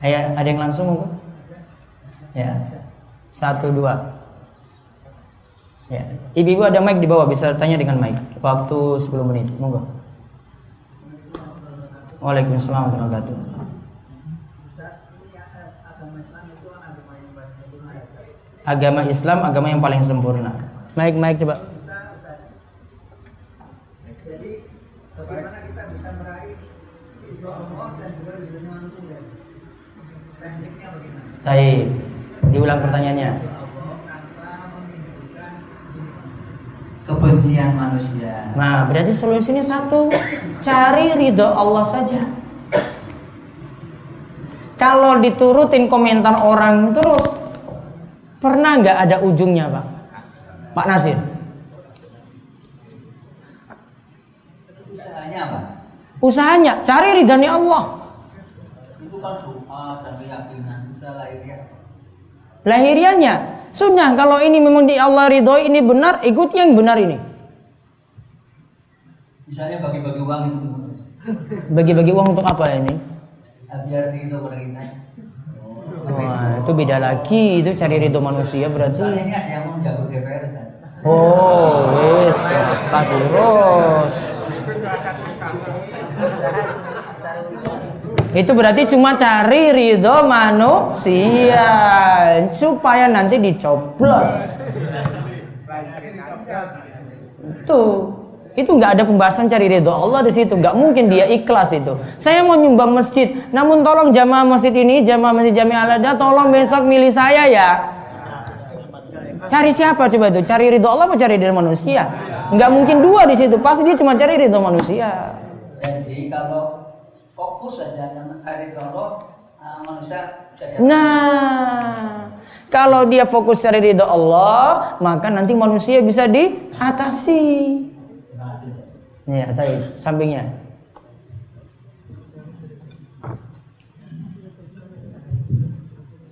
Ayo, ada yang langsung monggo? Ya. Satu dua. Ya. Ibu-ibu ada mic di bawah bisa tanya dengan mic. Waktu 10 menit. Monggo. Waalaikumsalam warahmatullahi wabarakatuh. Agama Islam agama yang paling sempurna. Mic mic coba. Baik, diulang pertanyaannya. kebencian manusia. Nah, berarti solusinya satu, cari ridho Allah saja. Kalau diturutin komentar orang terus, pernah nggak ada ujungnya, Pak? Pak Nasir. Usahanya apa? Usahanya cari ridhanya Allah. Itu kan doa dan keyakinan sudah lahirnya. Lahiriannya sudah kalau ini memang di Allah ridho ini benar, ikut yang benar ini. Misalnya bagi-bagi uang itu. Bagi-bagi uang untuk apa ini? Ah, biar itu kita. Wah, itu beda lagi, itu cari ridho manusia Soalnya berarti. ini ada yang mau jago DPR kan. Oh, wis, sah terus. Itu berarti cuma cari ridho manusia supaya nanti dicoblos. Tuh, itu nggak ada pembahasan cari ridho Allah di situ. Nggak mungkin dia ikhlas itu. Saya mau nyumbang masjid, namun tolong jamaah masjid ini, jamaah masjid Jami Alada, tolong besok milih saya ya. Cari siapa coba itu? Cari ridho Allah atau cari ridho manusia? Nggak mungkin dua di situ. Pasti dia cuma cari ridho manusia. Jadi kalau fokus saja dengan hari Allah ah, manusia Nah, kalau dia fokus cari ridho Allah, maka nanti manusia bisa diatasi. Ya, tadi sampingnya.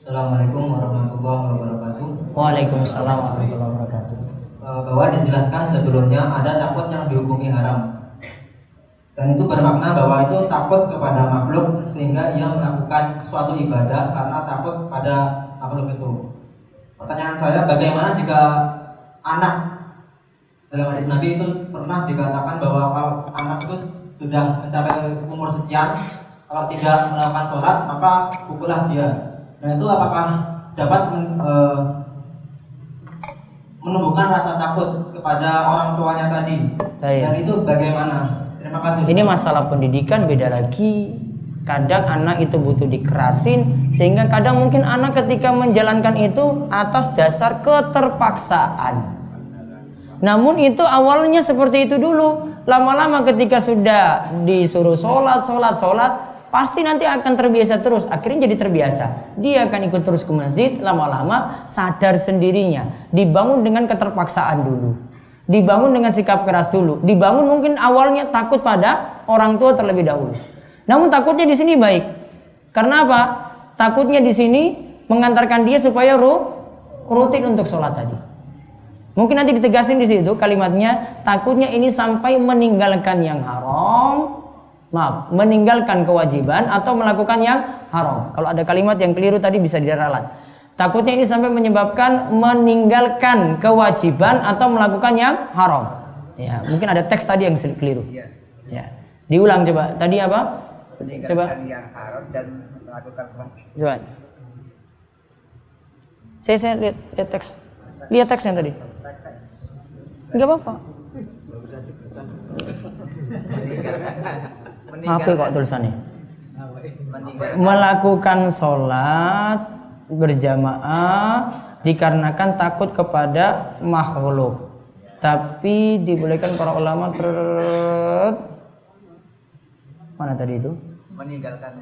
Assalamualaikum warahmatullahi wabarakatuh. Waalaikumsalam warahmatullahi wabarakatuh. Eh, bahwa dijelaskan sebelumnya ada takut yang dihukumi haram. Dan itu bermakna bahwa itu takut kepada makhluk sehingga ia melakukan suatu ibadah karena takut pada makhluk itu. Pertanyaan saya, bagaimana jika anak dalam hadis Nabi itu pernah dikatakan bahwa kalau anak itu sudah mencapai umur sekian kalau tidak melakukan sholat maka pukullah dia nah itu apakah dapat e, menumbuhkan rasa takut kepada orang tuanya tadi Baik. dan itu bagaimana terima kasih Ini masalah pendidikan beda lagi. Kadang anak itu butuh dikerasin sehingga kadang mungkin anak ketika menjalankan itu atas dasar keterpaksaan. Namun itu awalnya seperti itu dulu. Lama-lama ketika sudah disuruh sholat, sholat, sholat, pasti nanti akan terbiasa terus. Akhirnya jadi terbiasa. Dia akan ikut terus ke masjid, lama-lama sadar sendirinya. Dibangun dengan keterpaksaan dulu. Dibangun dengan sikap keras dulu. Dibangun mungkin awalnya takut pada orang tua terlebih dahulu. Namun takutnya di sini baik. Karena apa? Takutnya di sini mengantarkan dia supaya ru, rutin untuk sholat tadi. Mungkin nanti ditegasin di situ kalimatnya takutnya ini sampai meninggalkan yang haram, maaf, meninggalkan kewajiban atau melakukan yang haram. Kalau ada kalimat yang keliru tadi bisa diralat. Takutnya ini sampai menyebabkan meninggalkan kewajiban atau melakukan yang haram. Ya, mungkin ada teks tadi yang keliru. Ya. Diulang coba. Tadi apa? Coba. yang haram dan melakukan kewajiban. Coba. Saya saya lihat, lihat teks. Lihat teks yang tadi. Enggak apa-apa. Apa kok tulisannya? Melakukan sholat berjamaah dikarenakan takut kepada makhluk. Tapi dibolehkan para ulama ter... Mana tadi itu? meninggalkan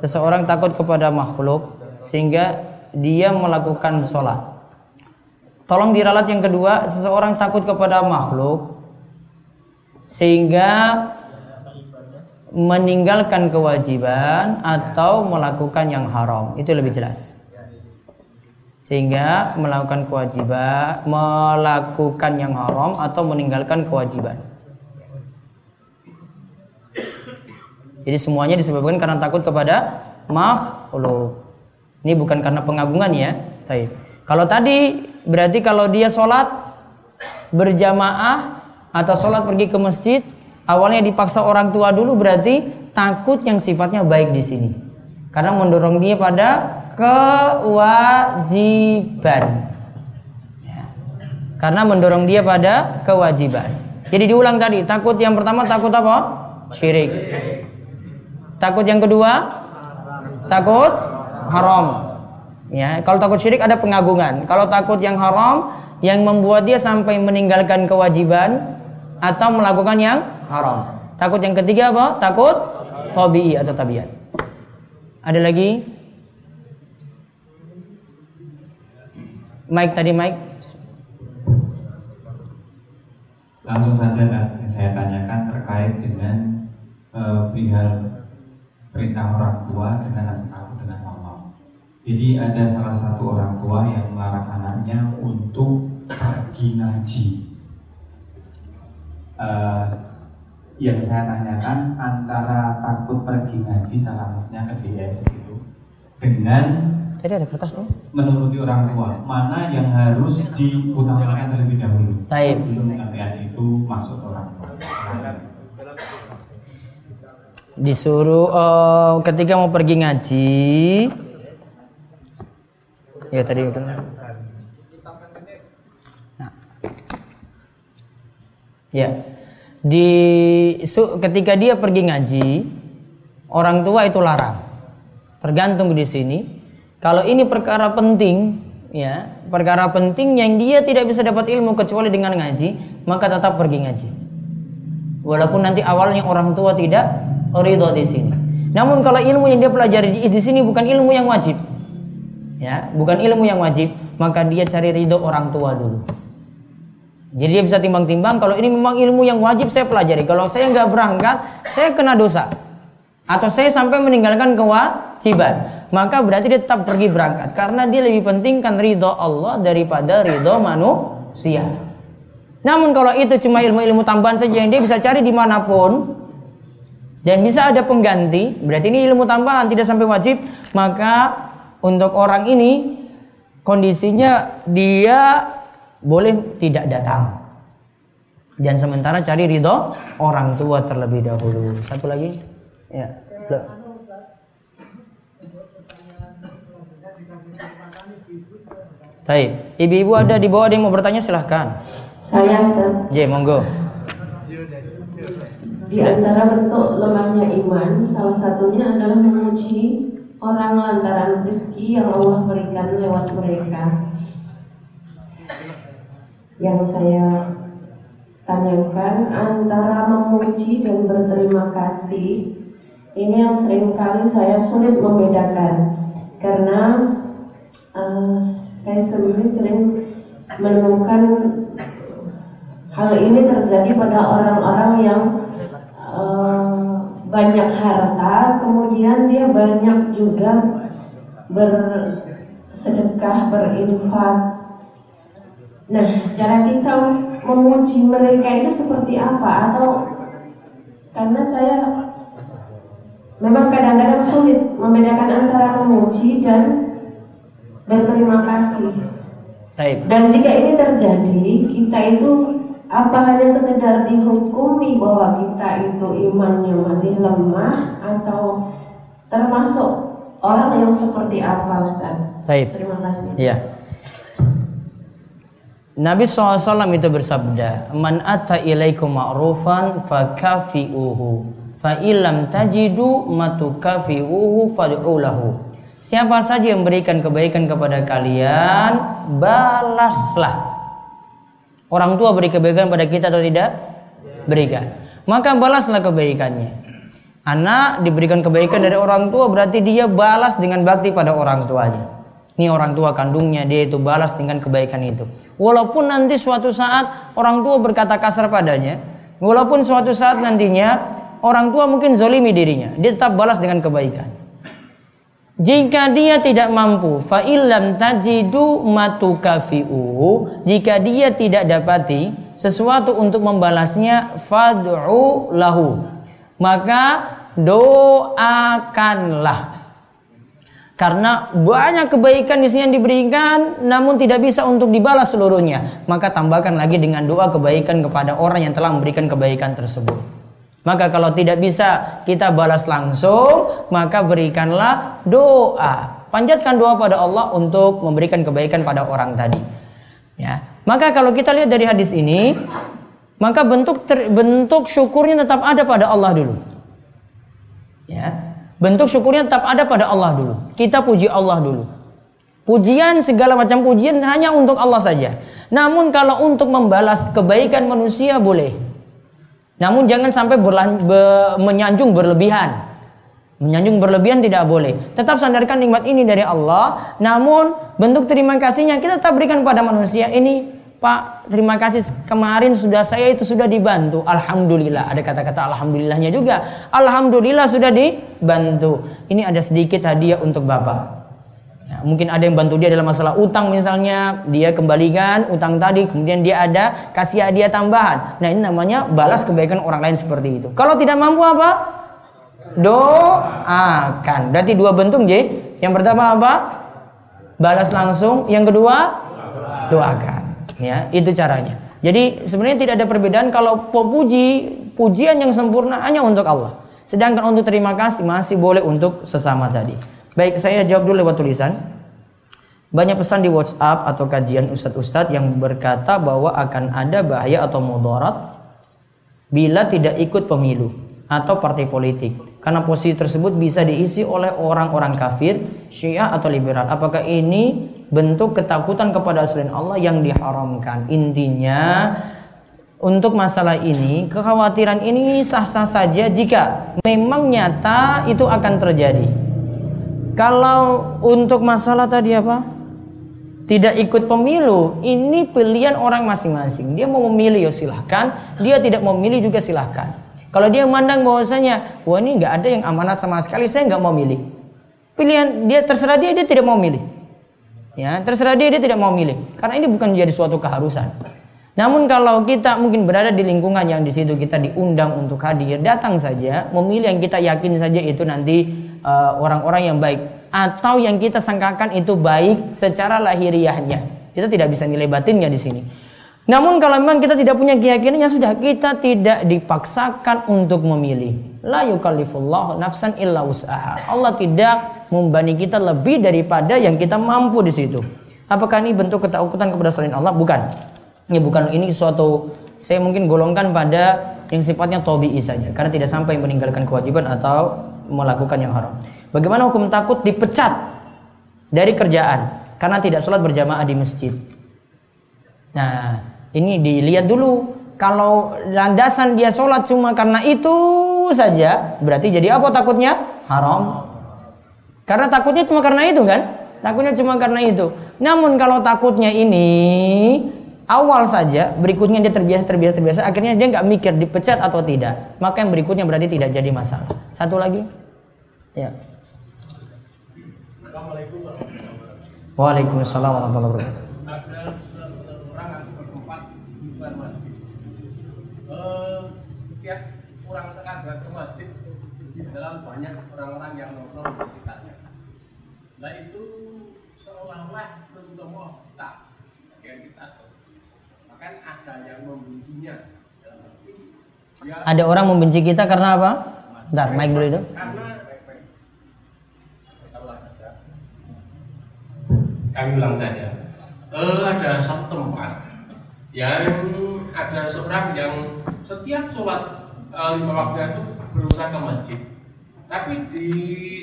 Seseorang takut kepada makhluk sehingga dia melakukan sholat. Tolong diralat yang kedua, seseorang takut kepada makhluk sehingga meninggalkan kewajiban atau melakukan yang haram. Itu lebih jelas. Sehingga melakukan kewajiban, melakukan yang haram atau meninggalkan kewajiban. Jadi semuanya disebabkan karena takut kepada makhluk. Ini bukan karena pengagungan ya. Baik. Kalau tadi berarti kalau dia sholat berjamaah atau sholat pergi ke masjid, awalnya dipaksa orang tua dulu berarti takut yang sifatnya baik di sini. Karena mendorong dia pada kewajiban. Ya. Karena mendorong dia pada kewajiban. Jadi diulang tadi, takut yang pertama takut apa? Syirik. Takut yang kedua? Takut haram. Ya, kalau takut syirik ada pengagungan. Kalau takut yang haram yang membuat dia sampai meninggalkan kewajiban atau melakukan yang haram. Takut yang ketiga apa? Takut tabii atau tabiat. Ada lagi? Mike tadi Mike. Langsung saja yang saya tanyakan terkait dengan uh, perihal perintah orang tua dengan aku dengan. Jadi ada salah satu orang tua yang melarang anaknya untuk pergi ngaji. Uh, yang saya tanyakan antara takut pergi ngaji salah satunya ke DS itu dengan Tadi ada kertas nih. menuruti orang tua mana yang harus diutamakan terlebih dahulu Taib. sebelum kalian itu masuk orang tua. disuruh eh, ketika mau pergi ngaji ya tadi udah. Nah. ya. Di su- ketika dia pergi ngaji orang tua itu larang. Tergantung di sini. Kalau ini perkara penting ya perkara penting yang dia tidak bisa dapat ilmu kecuali dengan ngaji maka tetap pergi ngaji. Walaupun nanti awalnya orang tua tidak ridho di sini. Namun kalau ilmu yang dia pelajari di sini bukan ilmu yang wajib, ya, bukan ilmu yang wajib, maka dia cari ridho orang tua dulu. Jadi dia bisa timbang-timbang kalau ini memang ilmu yang wajib saya pelajari. Kalau saya nggak berangkat, saya kena dosa. Atau saya sampai meninggalkan kewajiban. Maka berarti dia tetap pergi berangkat. Karena dia lebih pentingkan ridho Allah daripada ridho manusia. Namun kalau itu cuma ilmu-ilmu tambahan saja yang dia bisa cari di mana pun dan bisa ada pengganti, berarti ini ilmu tambahan tidak sampai wajib, maka untuk orang ini kondisinya dia boleh tidak datang. Dan sementara cari ridho orang tua terlebih dahulu. Satu lagi? Ya. Baik, ibu-ibu ada di bawah ada yang mau bertanya silahkan. Saya Ustaz, J, monggo. di antara bentuk lemahnya iman, salah satunya adalah memuji orang lantaran rezeki yang Allah berikan lewat mereka. Yang saya tanyakan antara memuji dan berterima kasih ini yang sering kali saya sulit membedakan karena eh, saya sendiri sering menemukan hal ini terjadi pada orang-orang yang eh, banyak harta kemudian dia banyak juga bersedekah berinfak Nah, cara kita memuji mereka itu seperti apa? Atau karena saya memang kadang-kadang sulit membedakan antara memuji dan berterima kasih. Dan jika ini terjadi, kita itu apa hanya sekedar dihukumi bahwa kita itu imannya masih lemah atau termasuk orang yang seperti apa, Ustaz? Baik. Terima kasih. Iya. Nabi SAW itu bersabda, Man ata ilaikum ma'rufan fakafi'uhu, fa ilam tajidu matukafi'uhu fad'u lahu. Siapa saja yang memberikan kebaikan kepada kalian, balaslah. Orang tua beri kebaikan pada kita atau tidak? Berikan. Maka balaslah kebaikannya. Anak diberikan kebaikan dari orang tua berarti dia balas dengan bakti pada orang tuanya. Ini orang tua kandungnya dia itu balas dengan kebaikan itu. Walaupun nanti suatu saat orang tua berkata kasar padanya, walaupun suatu saat nantinya orang tua mungkin zolimi dirinya, dia tetap balas dengan kebaikan. Jika dia tidak mampu, fa'ilam tajidu matukafi'u, jika dia tidak dapati sesuatu untuk membalasnya, fad'u lahu. Maka doakanlah. Karena banyak kebaikan di sini yang diberikan namun tidak bisa untuk dibalas seluruhnya. Maka tambahkan lagi dengan doa kebaikan kepada orang yang telah memberikan kebaikan tersebut. Maka kalau tidak bisa kita balas langsung, maka berikanlah doa. Panjatkan doa pada Allah untuk memberikan kebaikan pada orang tadi. Ya. Maka kalau kita lihat dari hadis ini, maka bentuk ter, bentuk syukurnya tetap ada pada Allah dulu. Ya. Bentuk syukurnya tetap ada pada Allah dulu. Kita puji Allah dulu. Pujian segala macam pujian hanya untuk Allah saja. Namun kalau untuk membalas kebaikan manusia boleh. Namun jangan sampai berlan, be, menyanjung berlebihan. Menyanjung berlebihan tidak boleh. Tetap sandarkan nikmat ini dari Allah. Namun bentuk terima kasihnya kita tetap berikan pada manusia ini Pak, terima kasih kemarin sudah saya itu sudah dibantu. Alhamdulillah. Ada kata-kata alhamdulillahnya juga. Alhamdulillah sudah dibantu. Ini ada sedikit hadiah untuk Bapak. Ya, mungkin ada yang bantu dia dalam masalah utang misalnya, dia kembalikan utang tadi, kemudian dia ada kasih hadiah tambahan. Nah, ini namanya balas kebaikan orang lain seperti itu. Kalau tidak mampu apa? Doakan. Berarti dua bentuk, J. Yang pertama apa? Balas langsung, yang kedua doakan ya itu caranya jadi sebenarnya tidak ada perbedaan kalau puji pujian yang sempurna hanya untuk Allah sedangkan untuk terima kasih masih boleh untuk sesama tadi baik saya jawab dulu lewat tulisan banyak pesan di WhatsApp atau kajian ustadz-ustadz yang berkata bahwa akan ada bahaya atau mudarat bila tidak ikut pemilu atau partai politik karena posisi tersebut bisa diisi oleh orang-orang kafir, syiah atau liberal. Apakah ini bentuk ketakutan kepada selain Allah yang diharamkan. Intinya untuk masalah ini, kekhawatiran ini sah-sah saja jika memang nyata itu akan terjadi. Kalau untuk masalah tadi apa? Tidak ikut pemilu, ini pilihan orang masing-masing. Dia mau memilih ya silahkan, dia tidak mau memilih juga silahkan. Kalau dia memandang bahwasanya, wah ini nggak ada yang amanat sama sekali, saya nggak mau milih. Pilihan dia terserah dia, dia tidak mau milih. Ya, terserah dia dia tidak mau milih karena ini bukan menjadi suatu keharusan. Namun kalau kita mungkin berada di lingkungan yang di situ kita diundang untuk hadir, datang saja, memilih yang kita yakin saja itu nanti uh, orang-orang uh, yang baik atau yang kita sangkakan itu baik secara lahiriahnya. Kita tidak bisa nilai batinnya di sini. Namun kalau memang kita tidak punya keyakinan ya sudah kita tidak dipaksakan untuk memilih. La yukallifullahu nafsan illa wus'aha. Allah tidak membani kita lebih daripada yang kita mampu di situ. Apakah ini bentuk ketakutan kepada selain Allah? Bukan. Ini bukan ini suatu saya mungkin golongkan pada yang sifatnya tobi'i saja karena tidak sampai meninggalkan kewajiban atau melakukan yang haram. Bagaimana hukum takut dipecat dari kerjaan karena tidak sholat berjamaah di masjid? Nah, ini dilihat dulu. Kalau landasan dia sholat cuma karena itu saja, berarti jadi apa takutnya? Haram. Karena takutnya cuma karena itu kan? Takutnya cuma karena itu. Namun kalau takutnya ini awal saja, berikutnya dia terbiasa terbiasa terbiasa, akhirnya dia nggak mikir dipecat atau tidak. Maka yang berikutnya berarti tidak jadi masalah. Satu lagi, ya. Waalaikumsalam warahmatullahi wabarakatuh. ada seseorang atau berempat di luar masjid. Eh, setiap orang tekan ke masjid di dalam banyak orang-orang yang nongkrong di sekitarnya. Nah itu seolah-olah semua kita yang kita Bahkan ada yang membencinya. Orang membenci kita karena apa? Bentar, mic dulu itu. karena kami ulang saja. Eh, ada satu tempat yang ada seorang yang setiap sholat eh, lima waktu itu berusaha ke masjid. Tapi di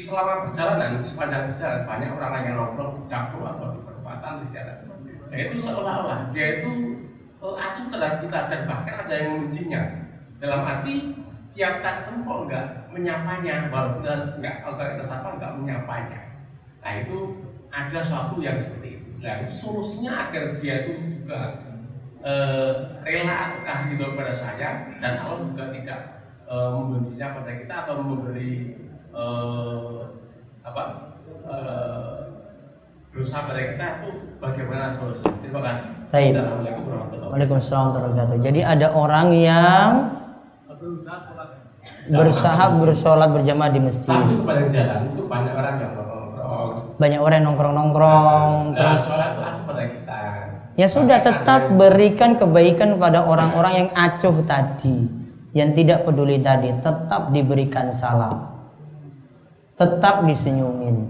selama perjalanan, sepanjang perjalanan banyak orang yang nongkrong di campur atau di perempatan di jalan. Nah, itu seolah-olah dia itu terhadap kita dan bahkan ada yang membencinya. Dalam arti tiap tak kok enggak menyapanya, walaupun enggak kalau kita sapa enggak menyapanya. Nah itu ada suatu yang seperti itu. Nah solusinya agar dia itu juga eh, rela ataukah gitu kepada saya dan Allah juga tidak eh, membencinya pada kita atau memberi eh, apa eh, dosa pada kita itu bagaimana solusinya? Terima kasih. Wabarakatuh. Waalaikumsalam warahmatullahi wabarakatuh. Jadi ada orang yang berusaha bersolat berjamaah di masjid. Tapi sepanjang jalan itu banyak orang yang nongkrong. Banyak orang yang nongkrong-nongkrong Nah, terus pada. Ya sudah tetap berikan kebaikan kepada orang-orang yang acuh tadi, yang tidak peduli tadi, tetap diberikan salam. Tetap disenyumin.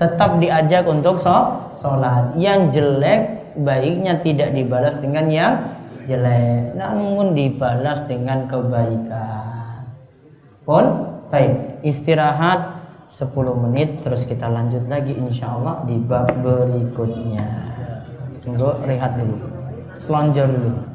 Tetap diajak untuk sholat. Yang jelek baiknya tidak dibalas dengan yang jelek, namun dibalas dengan kebaikan. Pun, baik, istirahat 10 menit terus kita lanjut lagi insya Allah di bab berikutnya. Tunggu rehat dulu. Selonjor dulu.